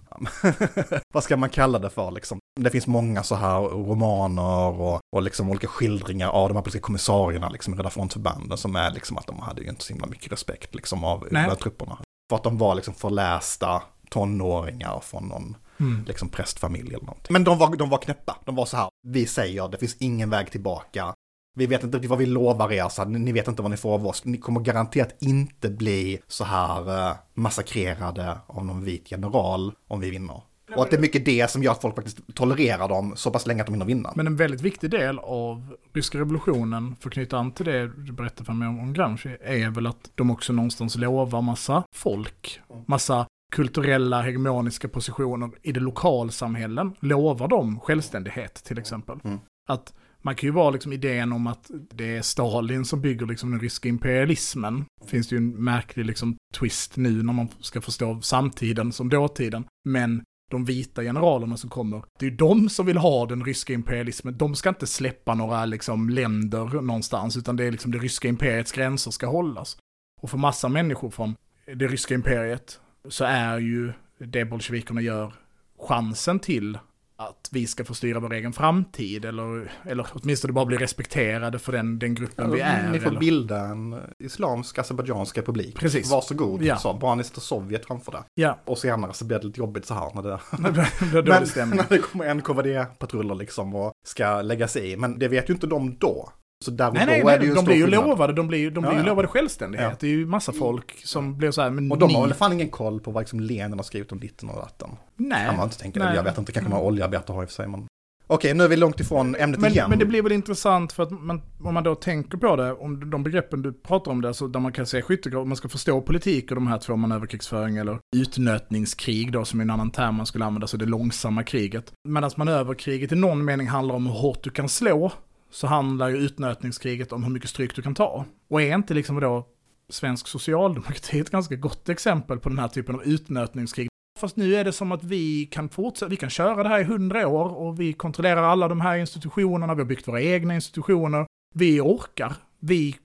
vad ska man kalla det för liksom? Det finns många så här romaner och, och liksom olika skildringar av de här politiska kommissarierna liksom i Röda frontförbanden som är liksom att de hade ju inte så himla mycket respekt liksom av trupperna. För att de var liksom förlästa tonåringar från någon mm. liksom prästfamilj eller någonting. Men de var, de var knäppa, de var så här, vi säger det finns ingen väg tillbaka. Vi vet inte riktigt vad vi lovar er, så ni vet inte vad ni får av oss. Ni kommer garanterat inte bli så här uh, massakrerade av någon vit general om vi vinner. Och att det är mycket det som gör att folk faktiskt tolererar dem så pass länge att de hinner vinna. Men en väldigt viktig del av ryska revolutionen, för att knyta an till det du berättade för mig om, om Gramsci, är väl att de också någonstans lovar massa folk, massa kulturella hegemoniska positioner i det lokalsamhällen, lovar de självständighet till exempel. Mm. Att man kan ju vara liksom idén om att det är Stalin som bygger liksom den ryska imperialismen. Finns det ju en märklig liksom twist nu när man ska förstå samtiden som dåtiden. Men de vita generalerna som kommer, det är ju de som vill ha den ryska imperialismen. De ska inte släppa några liksom länder någonstans, utan det är liksom det ryska imperiets gränser ska hållas. Och för massa människor från det ryska imperiet så är ju det bolsjevikerna gör chansen till att vi ska få styra vår egen framtid eller, eller åtminstone bara bli respekterade för den, den gruppen ja, vi är. Ni får eller? bilda en islamsk azerbajdzjansk republik. Precis. Varsågod, ja. så, bara ni sätter Sovjet framför det. Ja. Och senare så blir det lite jobbigt så här när det, när det, när det kommer NKVD-patruller liksom och ska lägga sig i. Men det vet ju inte de då. Så där nej, nej, nej, de blir ju lovade, de blir, de blir ja, ju lovade självständighet. Ja. Det är ju massa folk som blir så här, men Och de ni... har väl fan ingen koll på vad liksom Lenin har skrivit om ditten och datten. Nej. Kan man inte tänka det. Jag vet inte, kanske några oljearbetare har i och för sig, men... Okej, nu är vi långt ifrån ämnet men, igen. Men det blir väl intressant för att man, om man då tänker på det, om de begreppen du pratar om där, så där man kan se skyttegrav, man ska förstå politik och de här två, manöverkrigsföring eller utnötningskrig då, som är en annan term man skulle använda, så det långsamma kriget. Medan manöverkriget i någon mening handlar om hur hårt du kan slå, så handlar ju utnötningskriget om hur mycket stryk du kan ta. Och är inte liksom då svensk socialdemokrati ett ganska gott exempel på den här typen av utnötningskrig? Fast nu är det som att vi kan fortsätta, vi kan köra det här i hundra år och vi kontrollerar alla de här institutionerna, vi har byggt våra egna institutioner. Vi orkar, vi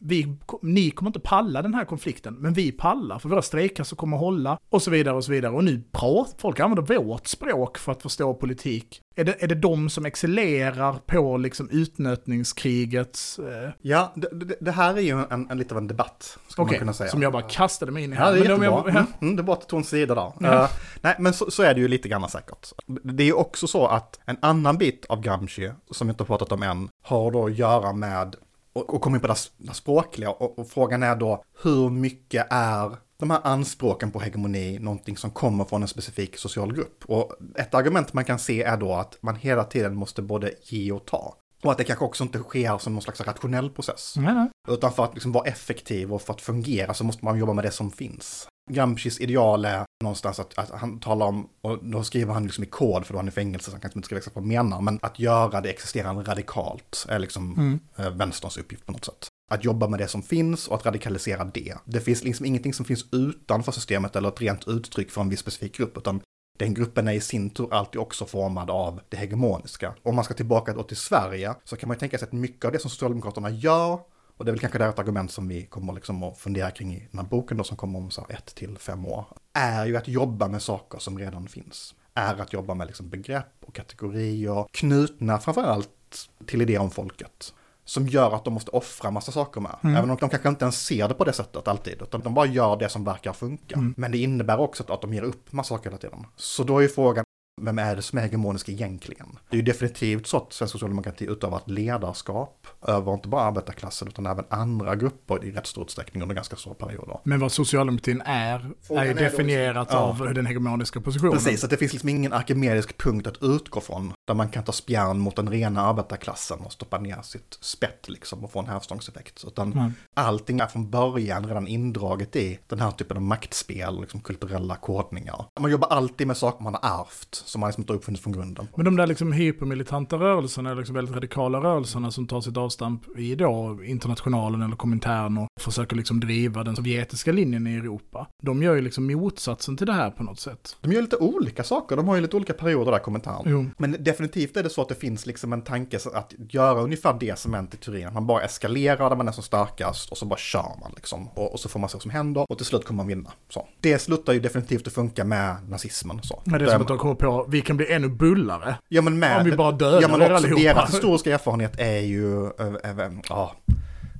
vi, ni kommer inte palla den här konflikten, men vi pallar för våra strejkassor kommer hålla och så vidare och så vidare. Och nu pratar folk använder vårt språk för att förstå politik. Är det, är det de som excellerar på liksom utnötningskrigets... Eh... Ja, det, det, här är ju en, en lite av en debatt, skulle okay, man kunna säga. som jag bara kastade mig in i. Här. Ja, det är jättebra. Jag, mm, mm, det bra att du tog en sida där. Ja. Uh, nej, men så, så, är det ju lite grann säkert. Det är ju också så att en annan bit av Gramsci, som vi inte har pratat om än, har då att göra med och, och kommer in på det, språkliga och, och, frågan är då hur mycket är de här anspråken på hegemoni någonting som kommer från en specifik social grupp? Och ett argument man kan se är då att man hela tiden måste både ge och ta. Och att det kanske också inte sker som någon slags rationell process. Nej. Utan för att liksom vara effektiv och för att fungera så måste man jobba med det som finns. Gramscis ideal är någonstans att, att, han talar om, och då skriver han liksom i kod för då är han i fängelse så han kan inte skriva exakt vad han menar, men att göra det existerande radikalt är liksom mm. Eh, vänsterns uppgift på något sätt. Att jobba med det som finns och att radikalisera det. Det finns liksom ingenting som finns utanför systemet eller ett rent uttryck för en viss specifik grupp, utan den gruppen är i sin tur alltid också formad av det hegemoniska. Om man ska tillbaka då till Sverige så kan man ju tänka sig att mycket av det som Socialdemokraterna gör och det är väl kanske det ett argument som vi kommer liksom att fundera kring i den här boken då som kommer om så ett till fem år. Är ju att jobba med saker som redan finns. Är att jobba med liksom begrepp och kategorier knutna framförallt till idéer om folket. Som gör att de måste offra massa saker med. Mm. Även om de kanske inte ens ser det på det sättet alltid. Utan de bara gör det som verkar funka. Mm. Men det innebär också att de ger upp massa saker hela tiden. Så då är frågan, vem är det som är hegemonisk egentligen? Det är ju definitivt så att svensk socialdemokrati utövar ett ledarskap över inte bara arbetarklassen utan även andra grupper i rätt stor utsträckning under ganska stora perioder. Men vad socialdemokratin är, Frågan är ju definierat då, av ja. den hegemoniska positionen. Precis, att det finns liksom ingen arkimedisk punkt att utgå från där man kan ta spjärn mot den rena arbetarklassen och stoppa ner sitt spett liksom och få en hävstångseffekt. Utan mm. allting är från början redan indraget i den här typen av maktspel, liksom kulturella kodningar. Man jobbar alltid med saker man har ärvt som man liksom inte har uppfunnit från grunden. Men de där liksom hypermilitanta rörelserna, liksom väldigt radikala rörelserna som tar sitt avstamp i då internationalen eller Komintern och försöker liksom driva den sovjetiska linjen i Europa. De gör ju liksom motsatsen till det här på något sätt. De gör lite olika saker, de har ju lite olika perioder där, Komintern. Jo. Men definitivt är det så att det finns liksom en tanke att göra ungefär det som hänt i Turin, att man bara eskalerar där man är som starkast och så bara kör man liksom. Och, och så får man se vad som händer och till slut kommer man vinna. Så. Det slutar ju definitivt att funka med nazismen. Så. Men det är som att de kommer på vi kan bli ännu bullare. Ja, men med, om vi bara dödar ja, men också allihopa. Deras historiska erfarenhet är ju äh, äh, äh,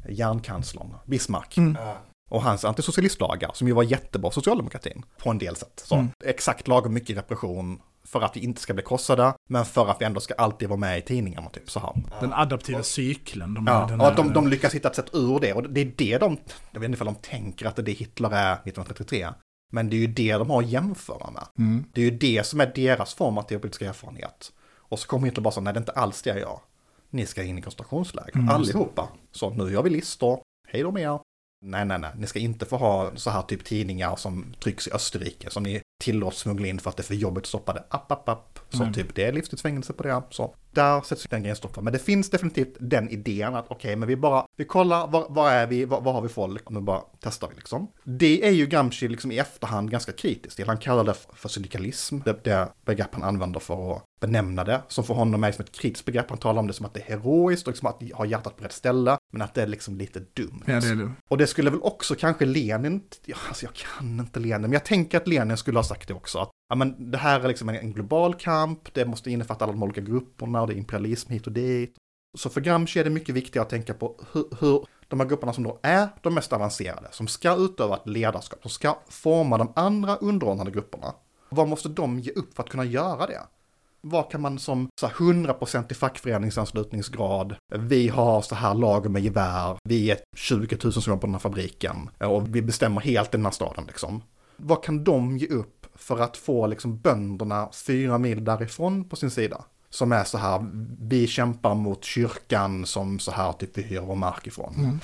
järnkanslern Bismarck. Mm. Och hans antisocialistlagar, som ju var jättebra socialdemokratin på en del sätt. Så, mm. Exakt lagom mycket repression för att vi inte ska bli krossade, men för att vi ändå ska alltid vara med i tidningarna, typ så här. Den adaptiva cykeln. De ja, och att de, de lyckas hitta ett sätt ur det, och det är det de, jag vet inte om de tänker att det är Hitler är 1933, men det är ju det de har att jämföra med. Mm. Det är ju det som är deras formativa politiska erfarenhet. Och så kommer Hitler bara så, nej det är inte alls det jag gör. Ni ska in i koncentrationsläger, mm. allihopa. Så nu gör vi listor, hej då med er. Nej, nej, nej, ni ska inte få ha så här typ tidningar som trycks i Österrike som ni tillåts smuggla in för att det är för jobbigt att stoppa det. App, app, app. Så mm. typ det är livstidsfängelse på det. Så där sätts den grejen stoppad. Men det finns definitivt den idén att okej, okay, men vi bara, vi kollar, var, var är vi, var, var, har vi folk, nu bara testar vi liksom. Det är ju Gramsci liksom i efterhand ganska kritisk till. Han kallar det för syndikalism, det, det begrepp han använder för att benämna det, som för honom är som ett kritiskt begrepp. Han talar om det som att det är heroiskt och liksom att ha hjärtat på rätt ställe, men att det är liksom lite dumt. Ja, det är det. Och det skulle väl också kanske Lenin, alltså jag kan inte Lenin, men jag tänker att Lenin skulle ha sagt det också, att ja, men det här är liksom en global kamp, det måste innefatta alla de olika grupperna, och det är imperialism hit och dit. Så för Gramsci är det mycket viktigare att tänka på hur, hur de här grupperna som då är de mest avancerade, som ska utöva ett ledarskap, som ska forma de andra underordnade grupperna. Vad måste de ge upp för att kunna göra det? Vad kan man som så här 100% i fackföreningsanslutningsgrad, vi har så här lager med gevär, vi är 20 000 som jobbar på den här fabriken och vi bestämmer helt i den här staden liksom. Vad kan de ge upp för att få liksom bönderna fyra mil därifrån på sin sida? Som är så här, vi kämpar mot kyrkan som så här typ vi hyr vår mark ifrån. Mm.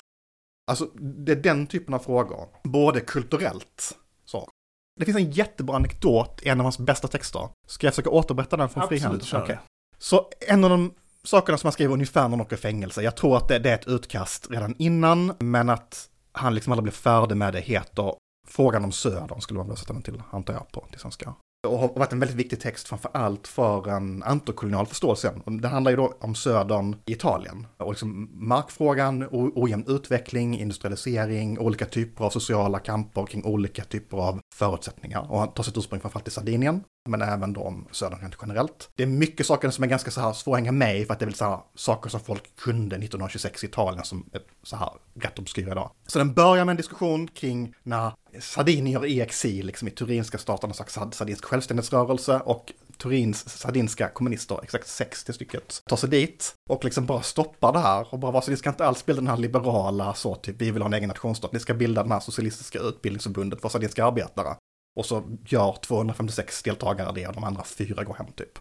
Alltså det är den typen av frågor, både kulturellt så, det finns en jättebra anekdot i en av hans bästa texter. Ska jag försöka återberätta den från frihand? Absolut, okay. Så en av de sakerna som han skriver ungefär när han åker i fängelse, jag tror att det, det, är ett utkast redan innan, men att han liksom aldrig blev färdig med det, heter Frågan om Södern, skulle man väl sätta den till, antar jag, på till svenska. och har varit en väldigt viktig text framför allt för en antikolonial förståelse. Det handlar ju då om södern i Italien och liksom markfrågan, ojämn utveckling, industrialisering, olika typer av sociala kamper kring olika typer av förutsättningar. Och han tar sitt ursprung framförallt i Sardinien, men även då om södern rent generellt. Det är mycket saker som är ganska så här svåra att hänga med i för att det är väl så här saker som folk kunde 1926 i Italien som är så här rätt obskyra idag. Så den börjar med en diskussion kring när sardinier i exil, liksom i Turinska staten, en slags sardinsk självständighetsrörelse och Turins sardinska kommunister, exakt 60 stycket, tar sig dit och liksom bara stoppar det här och bara var så ni ska inte alls bilda den här liberala så typ, vi vill ha en egen nationsstat, ni ska bilda den här socialistiska utbildningsförbundet för sardinska arbetare. Och så gör 256 deltagare det och de andra fyra går hem typ.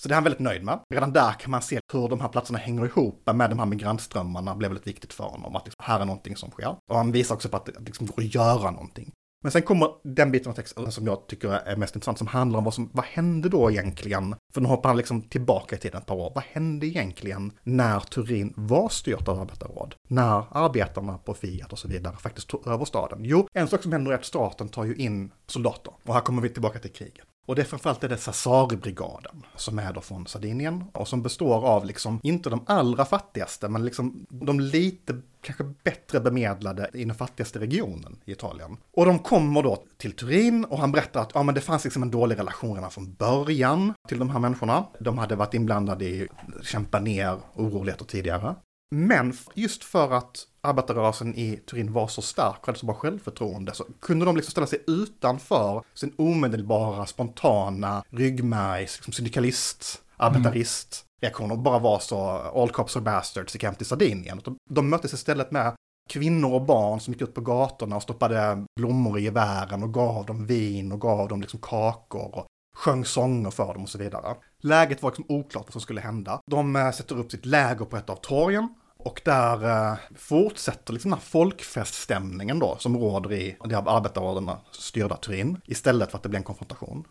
Så det är han väldigt nöjd med. Redan där kan man se hur de här platserna hänger ihop med de här migrantströmmarna blev väldigt viktigt för honom. Att liksom, här är någonting som sker. Och han visar också på att liksom, det liksom går att göra någonting. Men sen kommer den biten av texten som jag tycker är mest intressant, som handlar om vad som, vad hände då egentligen? För nu hoppar han liksom tillbaka i tiden ett par år. Vad hände egentligen när Turin var styrt av arbetarråd? När arbetarna på Fiat och så vidare faktiskt tog över staden? Jo, en sak som händer är att staten tar ju in soldater. Och här kommer vi tillbaka till kriget. Och det är framförallt det Sassari-brigaden som är då från Sardinien och som består av liksom, inte de allra fattigaste, men liksom de lite kanske bättre bemedlade i den fattigaste regionen i Italien. Och de kommer då till Turin och han berättar att ja, men det fanns liksom en dålig relation redan från början till de här människorna. De hade varit inblandade i att kämpa ner oroligheter tidigare. Men just för att arbetarrörelsen i Turin var så stark och hade så bra självförtroende så kunde de liksom ställa sig utanför sin omedelbara, spontana ryggmärgs, liksom syndikalist, arbetarist reaktion och bara vara så all cops are bastards i Camp till Sardinien. De, de möttes istället med kvinnor och barn som gick ut på gatorna och stoppade blommor i gevären och gav dem vin och gav dem liksom kakor och sjöng sånger för dem och så vidare. Läget var liksom oklart vad som skulle hända. De äh, sätter upp sitt läger på ett av torgen och där eh, fortsätter liksom den här folkfeststämningen då som råder i det av arbetarråden styrda Turin istället för att det blir en konfrontation.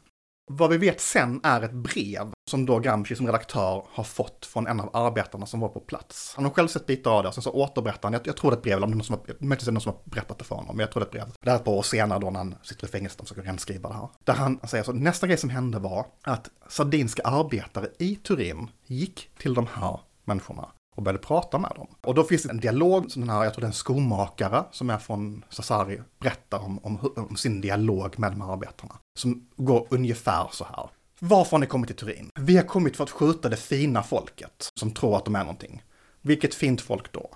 Vad vi vet sen är ett brev som då Gramsci som redaktör har fått från en av arbetarna som var på plats. Han har själv sett bitar av det, och sen så återberättar han, jag, jag tror det är ett brev, eller det är någon som har, möjligtvis är någon som har berättat det för honom, men jag tror det är ett brev. Det här är ett par år senare då när han sitter i fängelse och försöker renskriva det här. Där han säger så, nästa grej som hände var att sardinska arbetare i Turin gick till de här människorna och började prata med dem. Och då finns det en dialog, som den här, jag tror det är en skomakare som är från Sassari, berättar om, om, om sin dialog med de här arbetarna. Som går ungefär så här. Varför har ni kommit till Turin? Vi har kommit för att skjuta det fina folket som tror att de är någonting. Vilket fint folk då?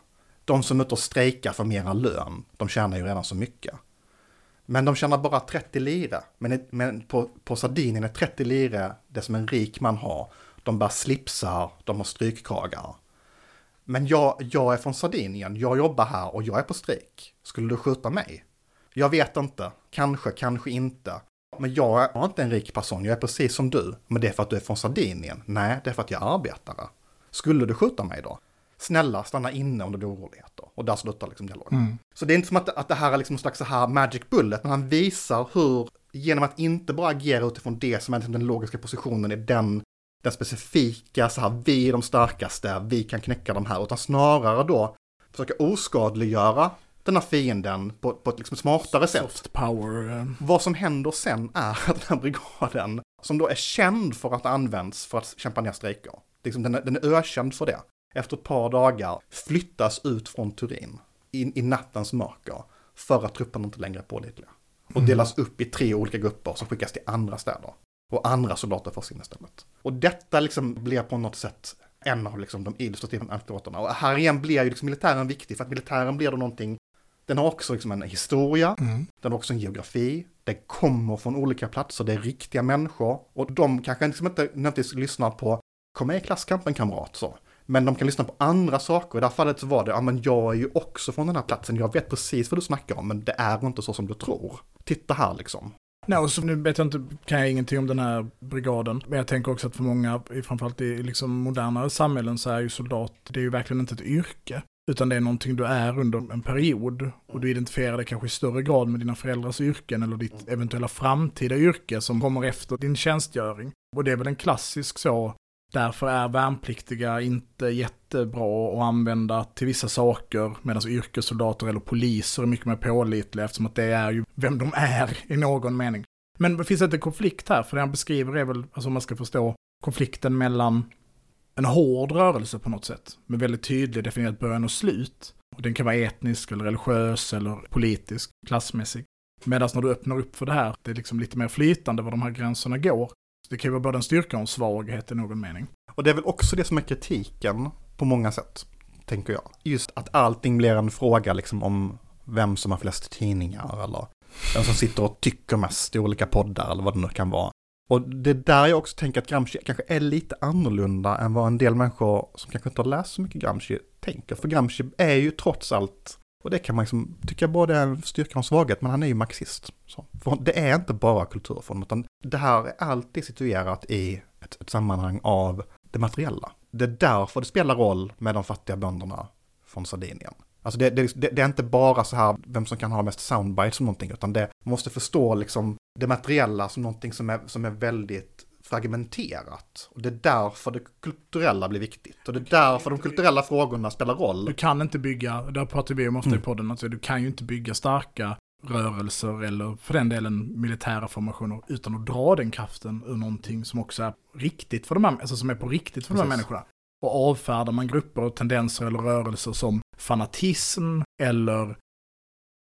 De som är ute och strejkar för mera lön, de tjänar ju redan så mycket. Men de tjänar bara 30 lire. Men, men på, på Sardinien är 30 lire det som en rik man har. De bär slipsar, de har strykkragar. Men jag, jag är från Sardinien, jag jobbar här och jag är på strejk. Skulle du skjuta mig? Jag vet inte, kanske, kanske inte. Men jag är inte en rik person, jag är precis som du. Men det är för att du är från Sardinien? Nej, det är för att jag är arbetare. Skulle du skjuta mig då? Snälla, stanna inne om det blir oroligheter. Och där slutar liksom dialogen. Mm. Så det är inte som att, att det här är liksom en slags så här magic bullet, men han visar hur, genom att inte bara agera utifrån det som är liksom den logiska positionen i den den specifika, så här, vi är de starkaste, vi kan knäcka de här, utan snarare då försöka oskadliggöra den här fienden på, på ett liksom smartare sätt. Soft power. Eh. Vad som händer sen är att den här brigaden, som då är känd för att används för att kämpa ner strejker, liksom den, är, den är ökänd för det, efter ett par dagar flyttas ut från Turin in, i nattens mörker för att trupperna inte längre är pålitliga. Och mm. delas upp i tre olika grupper som skickas till andra städer och andra soldater försvinner istället. Och detta liksom blir på något sätt en av liksom de illustrativa anekdoterna. Och här igen blir ju liksom militären viktig, för att militären blir då någonting, den har också liksom en historia, mm. den har också en geografi, den kommer från olika platser, det är riktiga människor, och de kanske liksom inte nödvändigtvis lyssnar på, kom med i klasskampen kamrat, så. Men de kan lyssna på andra saker. I det här fallet så var det, ja men jag är ju också från den här platsen, jag vet precis vad du snackar om, men det är inte så som du tror. Titta här liksom. No, så nu vet jag inte, kan jag ingenting om den här brigaden. Men jag tänker också att för många, framförallt i liksom modernare samhällen, så är ju soldat, det är ju verkligen inte ett yrke. Utan det är någonting du är under en period. Och du identifierar det kanske i större grad med dina föräldrars yrken eller ditt eventuella framtida yrke som kommer efter din tjänstgöring. Och det är väl en klassisk så Därför är värnpliktiga inte jättebra att använda till vissa saker, medan yrkessoldater eller poliser är mycket mer pålitliga eftersom att det är ju vem de är i någon mening. Men det finns inte en konflikt här, för det han beskriver är väl, alltså om man ska förstå konflikten mellan en hård rörelse på något sätt, med väldigt tydligt definierat början och slut. Och den kan vara etnisk eller religiös eller politisk, klassmässig. Medan när du öppnar upp för det här, det är liksom lite mer flytande var de här gränserna går. Det kan ju vara både en styrka och en svaghet i någon mening. Och det är väl också det som är kritiken på många sätt, tänker jag. Just att allting blir en fråga liksom om vem som har flest tidningar eller vem som sitter och tycker mest i olika poddar eller vad det nu kan vara. Och det är där jag också tänker att Gramsci kanske är lite annorlunda än vad en del människor som kanske inte har läst så mycket Gramsci tänker. För Gramsci är ju trots allt, och det kan man liksom tycka både är en styrka och en svaghet, men han är ju marxist. Så. För det är inte bara kulturform, utan det här är alltid situerat i ett, ett sammanhang av det materiella. Det är därför det spelar roll med de fattiga bönderna från Sardinien. Alltså det, det, det, är inte bara så här vem som kan ha mest soundbites som någonting, utan det måste förstå liksom det materiella som någonting som är, som är väldigt fragmenterat. Och det är därför det kulturella blir viktigt. Och det är därför de kulturella frågorna spelar roll. Du kan inte bygga, där pratar vi om ofta Mm. i podden, alltså du kan ju inte bygga starka rörelser eller för den delen militära formationer utan att dra den kraften ur någonting som också är riktigt för de här, alltså som är på riktigt för de här Precis. människorna. Och avfärdar man grupper och tendenser eller rörelser som fanatism eller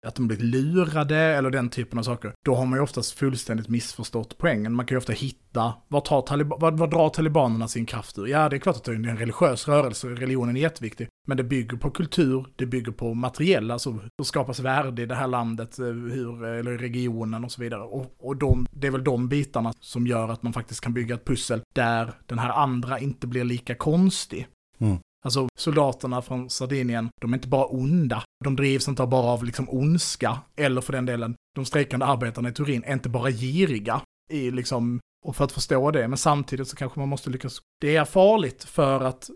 att de blir lurade eller den typen av saker, då har man ju oftast fullständigt missförstått poängen. Man kan ju ofta hitta, vad tar taliba, vad, vad drar talibanerna sin kraft ur? Ja, det är klart att det är en religiös rörelse, religionen är jätteviktig, men det bygger på kultur, det bygger på materiella, alltså hur skapas värde i det här landet, eh, hur, eh, eller i regionen och så vidare. Och, och de, det är väl de bitarna som gör att man faktiskt kan bygga ett pussel där den här andra inte blir lika konstig. Mm. Alltså soldaterna från Sardinien, de är inte bara onda. De drivs inte bara av liksom ondska, eller för den delen, de strejkande arbetarna i Turin är inte bara giriga. I liksom, och för att förstå det, men samtidigt så kanske man måste lyckas. Det är farligt för att,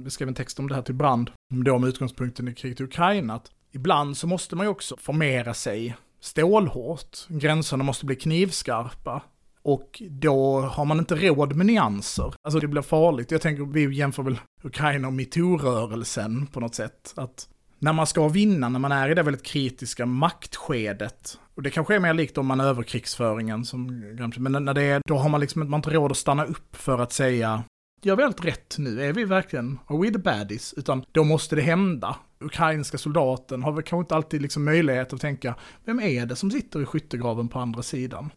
vi skrev en text om det här till Brand, då med utgångspunkten i kriget i Ukraina, att ibland så måste man ju också formera sig stålhårt. Gränserna måste bli knivskarpa. Och då har man inte råd med nyanser. Alltså det blir farligt. Jag tänker, vi jämför väl Ukraina och metoo-rörelsen på något sätt. Att när man ska vinna, när man är i det väldigt kritiska maktskedet, och det kanske är mer likt om manöverkrigsföringen som men när det är, då har man liksom man har inte råd att stanna upp för att säga Gör vi allt rätt nu? Är vi verkligen, are we the baddies? Utan då måste det hända. Ukrainska soldaten har väl kanske inte alltid liksom möjlighet att tänka, vem är det som sitter i skyttegraven på andra sidan?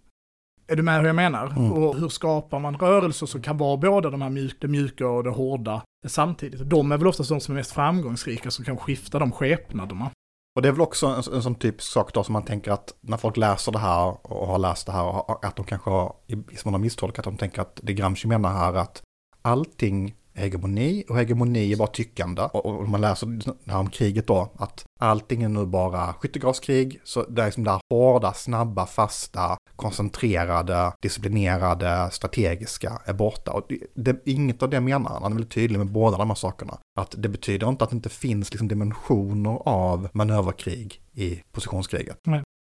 Är du med hur jag menar? Mm. Och hur skapar man rörelser som kan vara både de här mjuk, det mjuka och det hårda samtidigt? De är väl oftast de som är mest framgångsrika som kan skifta de skepnaderna. Och det är väl också en, en sån typisk sak då som man tänker att när folk läser det här och har läst det här, och att de kanske har, i viss mån har misstolkat, de tänker att det Gramsci menar här att allting hegemoni och hegemoni är bara tyckande. Och, och man läser det här om kriget då, att allting är nu bara skyttegravskrig, så det är liksom det här hårda, snabba, fasta, koncentrerade, disciplinerade, strategiska är borta. Och det, det, inget av det menar han, han är väldigt tydlig med båda de här sakerna. Att det betyder inte att det inte finns liksom dimensioner av manöverkrig i positionskriget.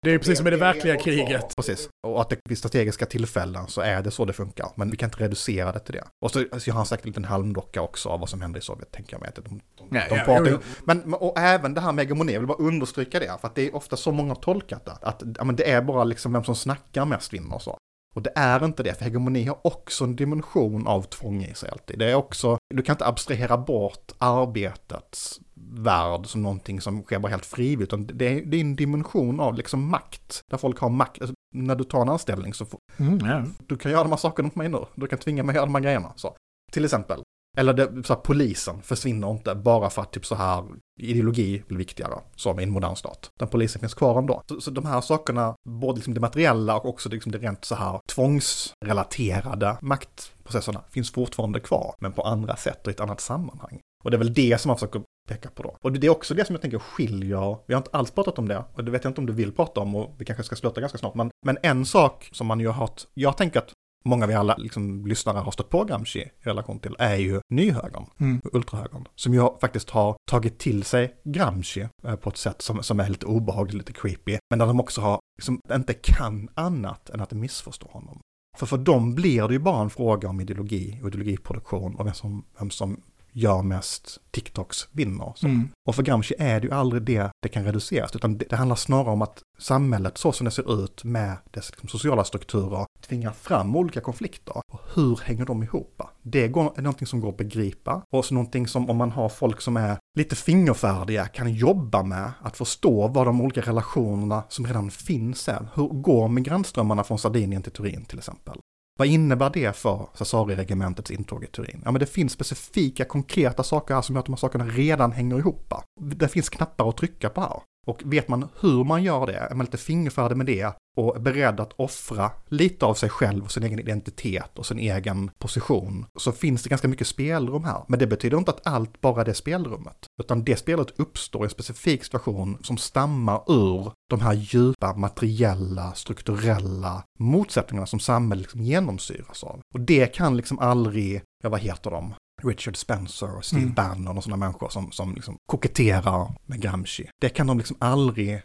Det är precis som i det verkliga kriget. Precis. Och att det vid strategiska tillfällen så är det så det funkar. Men vi kan inte reducera det till det. Och så alltså, har han sagt en liten halmdocka också av vad som händer i Sovjet, tänker jag mig. Att de, de, Ja, de ja, pratar jo, jo. men, och även det här med hegemoni, jag vill bara understryka det. För att det är ofta så många har tolkat det. Att ja, men det är bara liksom vem som snackar mest vinner och så. Och det är inte det, för hegemoni har också en dimension av tvång i sig alltid. Det är också, du kan inte abstrahera bort arbetets värld som någonting som sker bara helt frivilligt, utan det är, det är en dimension av liksom makt, där folk har makt. Alltså, när du tar en anställning så får, Mm, ja. du kan göra de här sakerna på mig nu, du kan tvinga mig att göra de här grejerna. Så. Till exempel, eller det, så här, polisen försvinner inte bara för att typ så här ideologi blir viktigare, som i en modern stat. Den polisen finns kvar ändå. Så, så de här sakerna, både liksom det materiella och också liksom det rent så här tvångsrelaterade maktprocesserna finns fortfarande kvar, men på andra sätt och i ett annat sammanhang. Och det är väl det som man försöker peka på då. Och det är också det som jag tänker skiljer, vi har inte alls pratat om det, och det vet jag inte om du vill prata om, och vi kanske ska sluta ganska snart, men, men en sak som man ju har hört, jag tänker att många av vi alla liksom, lyssnare har stött på Gramsci i relation till, är ju nyhögern, Mm. ultrahögern, som ju faktiskt har tagit till sig Gramsci eh, på ett sätt som, som är lite obehagligt, lite creepy, men där de också har, liksom, inte kan annat än att missförstå honom. För för dem blir det ju bara en fråga om ideologi och ideologiproduktion och vem som, vem som gör mest TikToks vinner. Mm. Och för Gramsci är det ju aldrig det det kan reduceras, utan det, det handlar snarare om att samhället så som det ser ut med dess liksom, sociala strukturer tvingar fram olika konflikter. Och hur hänger de ihop? Det går, är någonting som går att begripa och så någonting som om man har folk som är lite fingerfärdiga kan jobba med att förstå vad de olika relationerna som redan finns är. Hur går migrantströmmarna från Sardinien till Turin till exempel? Vad innebär det för Sassari-regementets intåg i Turin? Ja, men det finns specifika, konkreta saker här som gör att de här sakerna redan hänger ihop. Det finns knappar att trycka på här. Och vet man hur man gör det, är man lite fingerfärdig med det och är beredd att offra lite av sig själv och sin egen identitet och sin egen position, så finns det ganska mycket spelrum här. Men det betyder inte att allt bara är det spelrummet, utan det spelet uppstår i en specifik situation som stammar ur de här djupa materiella, strukturella motsättningarna som samhället liksom genomsyras av. Och det kan liksom aldrig, ja vad heter de, Richard Spencer och Steve Mm. Bannon och sådana människor som, som liksom koketterar med Gramsci. Det kan de liksom aldrig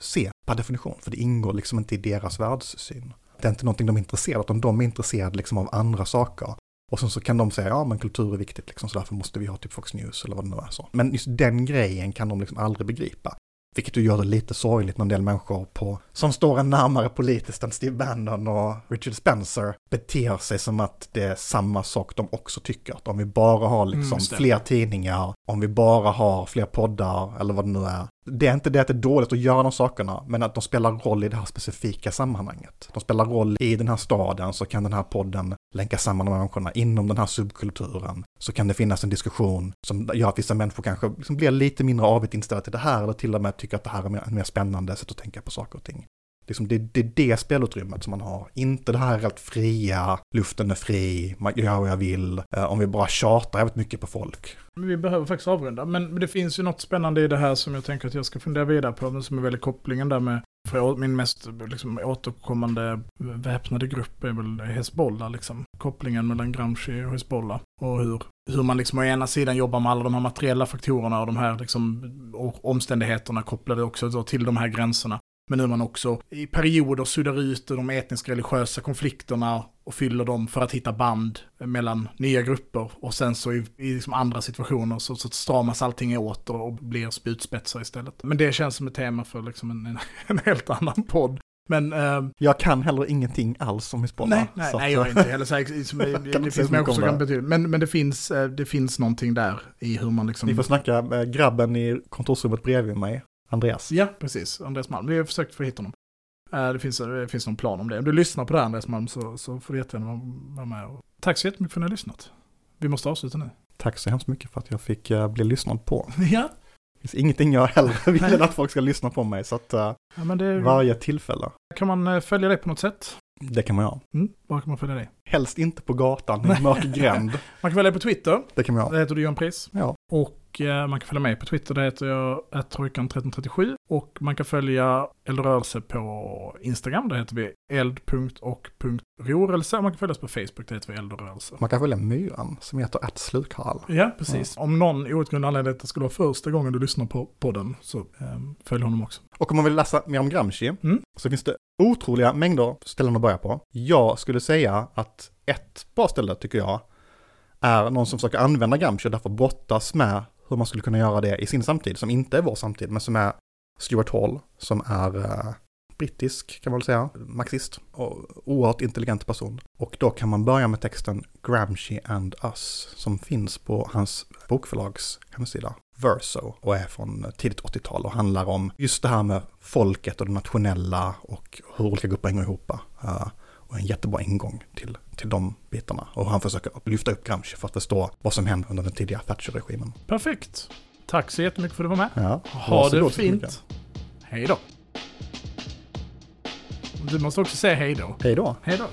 se per definition, för det ingår liksom inte i deras världssyn. Det är inte någonting de är intresserade av, utan de är intresserade liksom av andra saker. Och sen så kan de säga, ja men kultur är viktigt liksom, så därför måste vi ha typ Fox News eller vad det nu är så. Men just den grejen kan de liksom aldrig begripa. Vilket ju gör det lite sorgligt när en del människor på, som står en närmare politiskt än Steve Bannon och Richard Spencer beter sig som att det är samma sak de också tycker. Att om vi bara har liksom Mm, fler tidningar, om vi bara har fler poddar eller vad det nu är. Det är inte det att det är dåligt att göra de sakerna, men att de spelar roll i det här specifika sammanhanget. De spelar roll i den här staden så kan den här podden länka samman de här människorna inom den här subkulturen. Så kan det finnas en diskussion som gör att vissa människor kanske liksom blir lite mindre avigt inställda till det här eller till och med tycker att det här är ett mer spännande sätt att tänka på saker och ting. Liksom det, det är det spelutrymmet som man har, inte det här helt fria, luften är fri, man gör vad jag vill, eh, om vi bara tjatar jävligt mycket på folk. Vi behöver faktiskt avrunda, men det finns ju något spännande i det här som jag tänker att jag ska fundera vidare på, men som är väldigt kopplingen där med, för min mest liksom, återkommande väpnade grupp är väl Hezbollah, liksom. Kopplingen mellan Gramsci och Hezbollah. Och hur, hur man liksom å ena sidan jobbar med alla de här materiella faktorerna och de här liksom, omständigheterna kopplade också då till de här gränserna. Men hur man också i perioder suddar ut de etniska religiösa konflikterna och fyller dem för att hitta band mellan nya grupper. Och sen så i, i liksom andra situationer så, så stramas allting åt och, blir spjutspetsar istället. Men det känns som ett tema för liksom en, en, en helt annan podd. Men eh, Jag kan heller ingenting alls om Hizbollah. nej, nej, så nej, jag är inte heller säker. Som- Det, inte det finns så människor som kan betyda. Men, men det, finns, eh, det finns någonting där i hur man liksom... Ni får snacka med grabben i kontorsrummet bredvid mig, Andreas. Ja, precis. Andreas Malm. Vi har försökt få hit honom. Eh, Det finns, det finns någon plan om det. Om du lyssnar på det här, Andreas Malm så, så får du jättegärna vara- med. Tack så jättemycket för att ni har lyssnat. Vi måste avsluta nu. Tack så hemskt mycket för att jag fick eh, bli lyssnad på. Ja, Det finns ingenting jag hellre vill att folk ska lyssna på mig, så att eh, ja det, varje tillfälle, kan man följa dig på något sätt? det kan man göra. Mm, var kan man följa dig? Helst inte på gatan i en mörk gränd. Man kan följa dig på Twitter. Det kan man göra. Där heter du Johan Pris. Ja. Och man kan följa mig på Twitter. Där heter jag trojkan1337. Och man kan följa Eldrörelse på Instagram. Där heter vi eld.och.rörelse. Man kan följa oss på Facebook. Där heter vi Eldrörelse. Man kan följa myran som heter att slukharl. Ja, precis. Om någon outgrundlig anledning att det skulle vara första gången du lyssnar på podden så eh, följ honom också. Och om man vill läsa mer om Gramsci Mm. så finns det otroliga mängder ställen att börja på. Jag skulle säga att ett bra ställe tycker jag är någon som försöker använda Gramsci och därför brottas med hur man skulle kunna göra det i sin samtid, som inte är vår samtid, men som är Stuart Hall, som är eh, brittisk kan man väl säga, marxist och oerhört intelligent person. Och då kan man börja med texten Gramsci and Us, som finns på hans bokförlags hemsida. Verso och är från tidigt 80-tal och handlar om just det här med folket och det nationella och hur olika grupper hänger ihop. Eh, och en jättebra ingång till, till de bitarna. Och han försöker lyfta upp Gramsci för att förstå vad som hände under den tidiga Thatcher-regimen. Perfekt. Tack så jättemycket för att du var med. Ja, Ha det fint. Hej då. Du måste också säga hej då. Hej då. Hej då.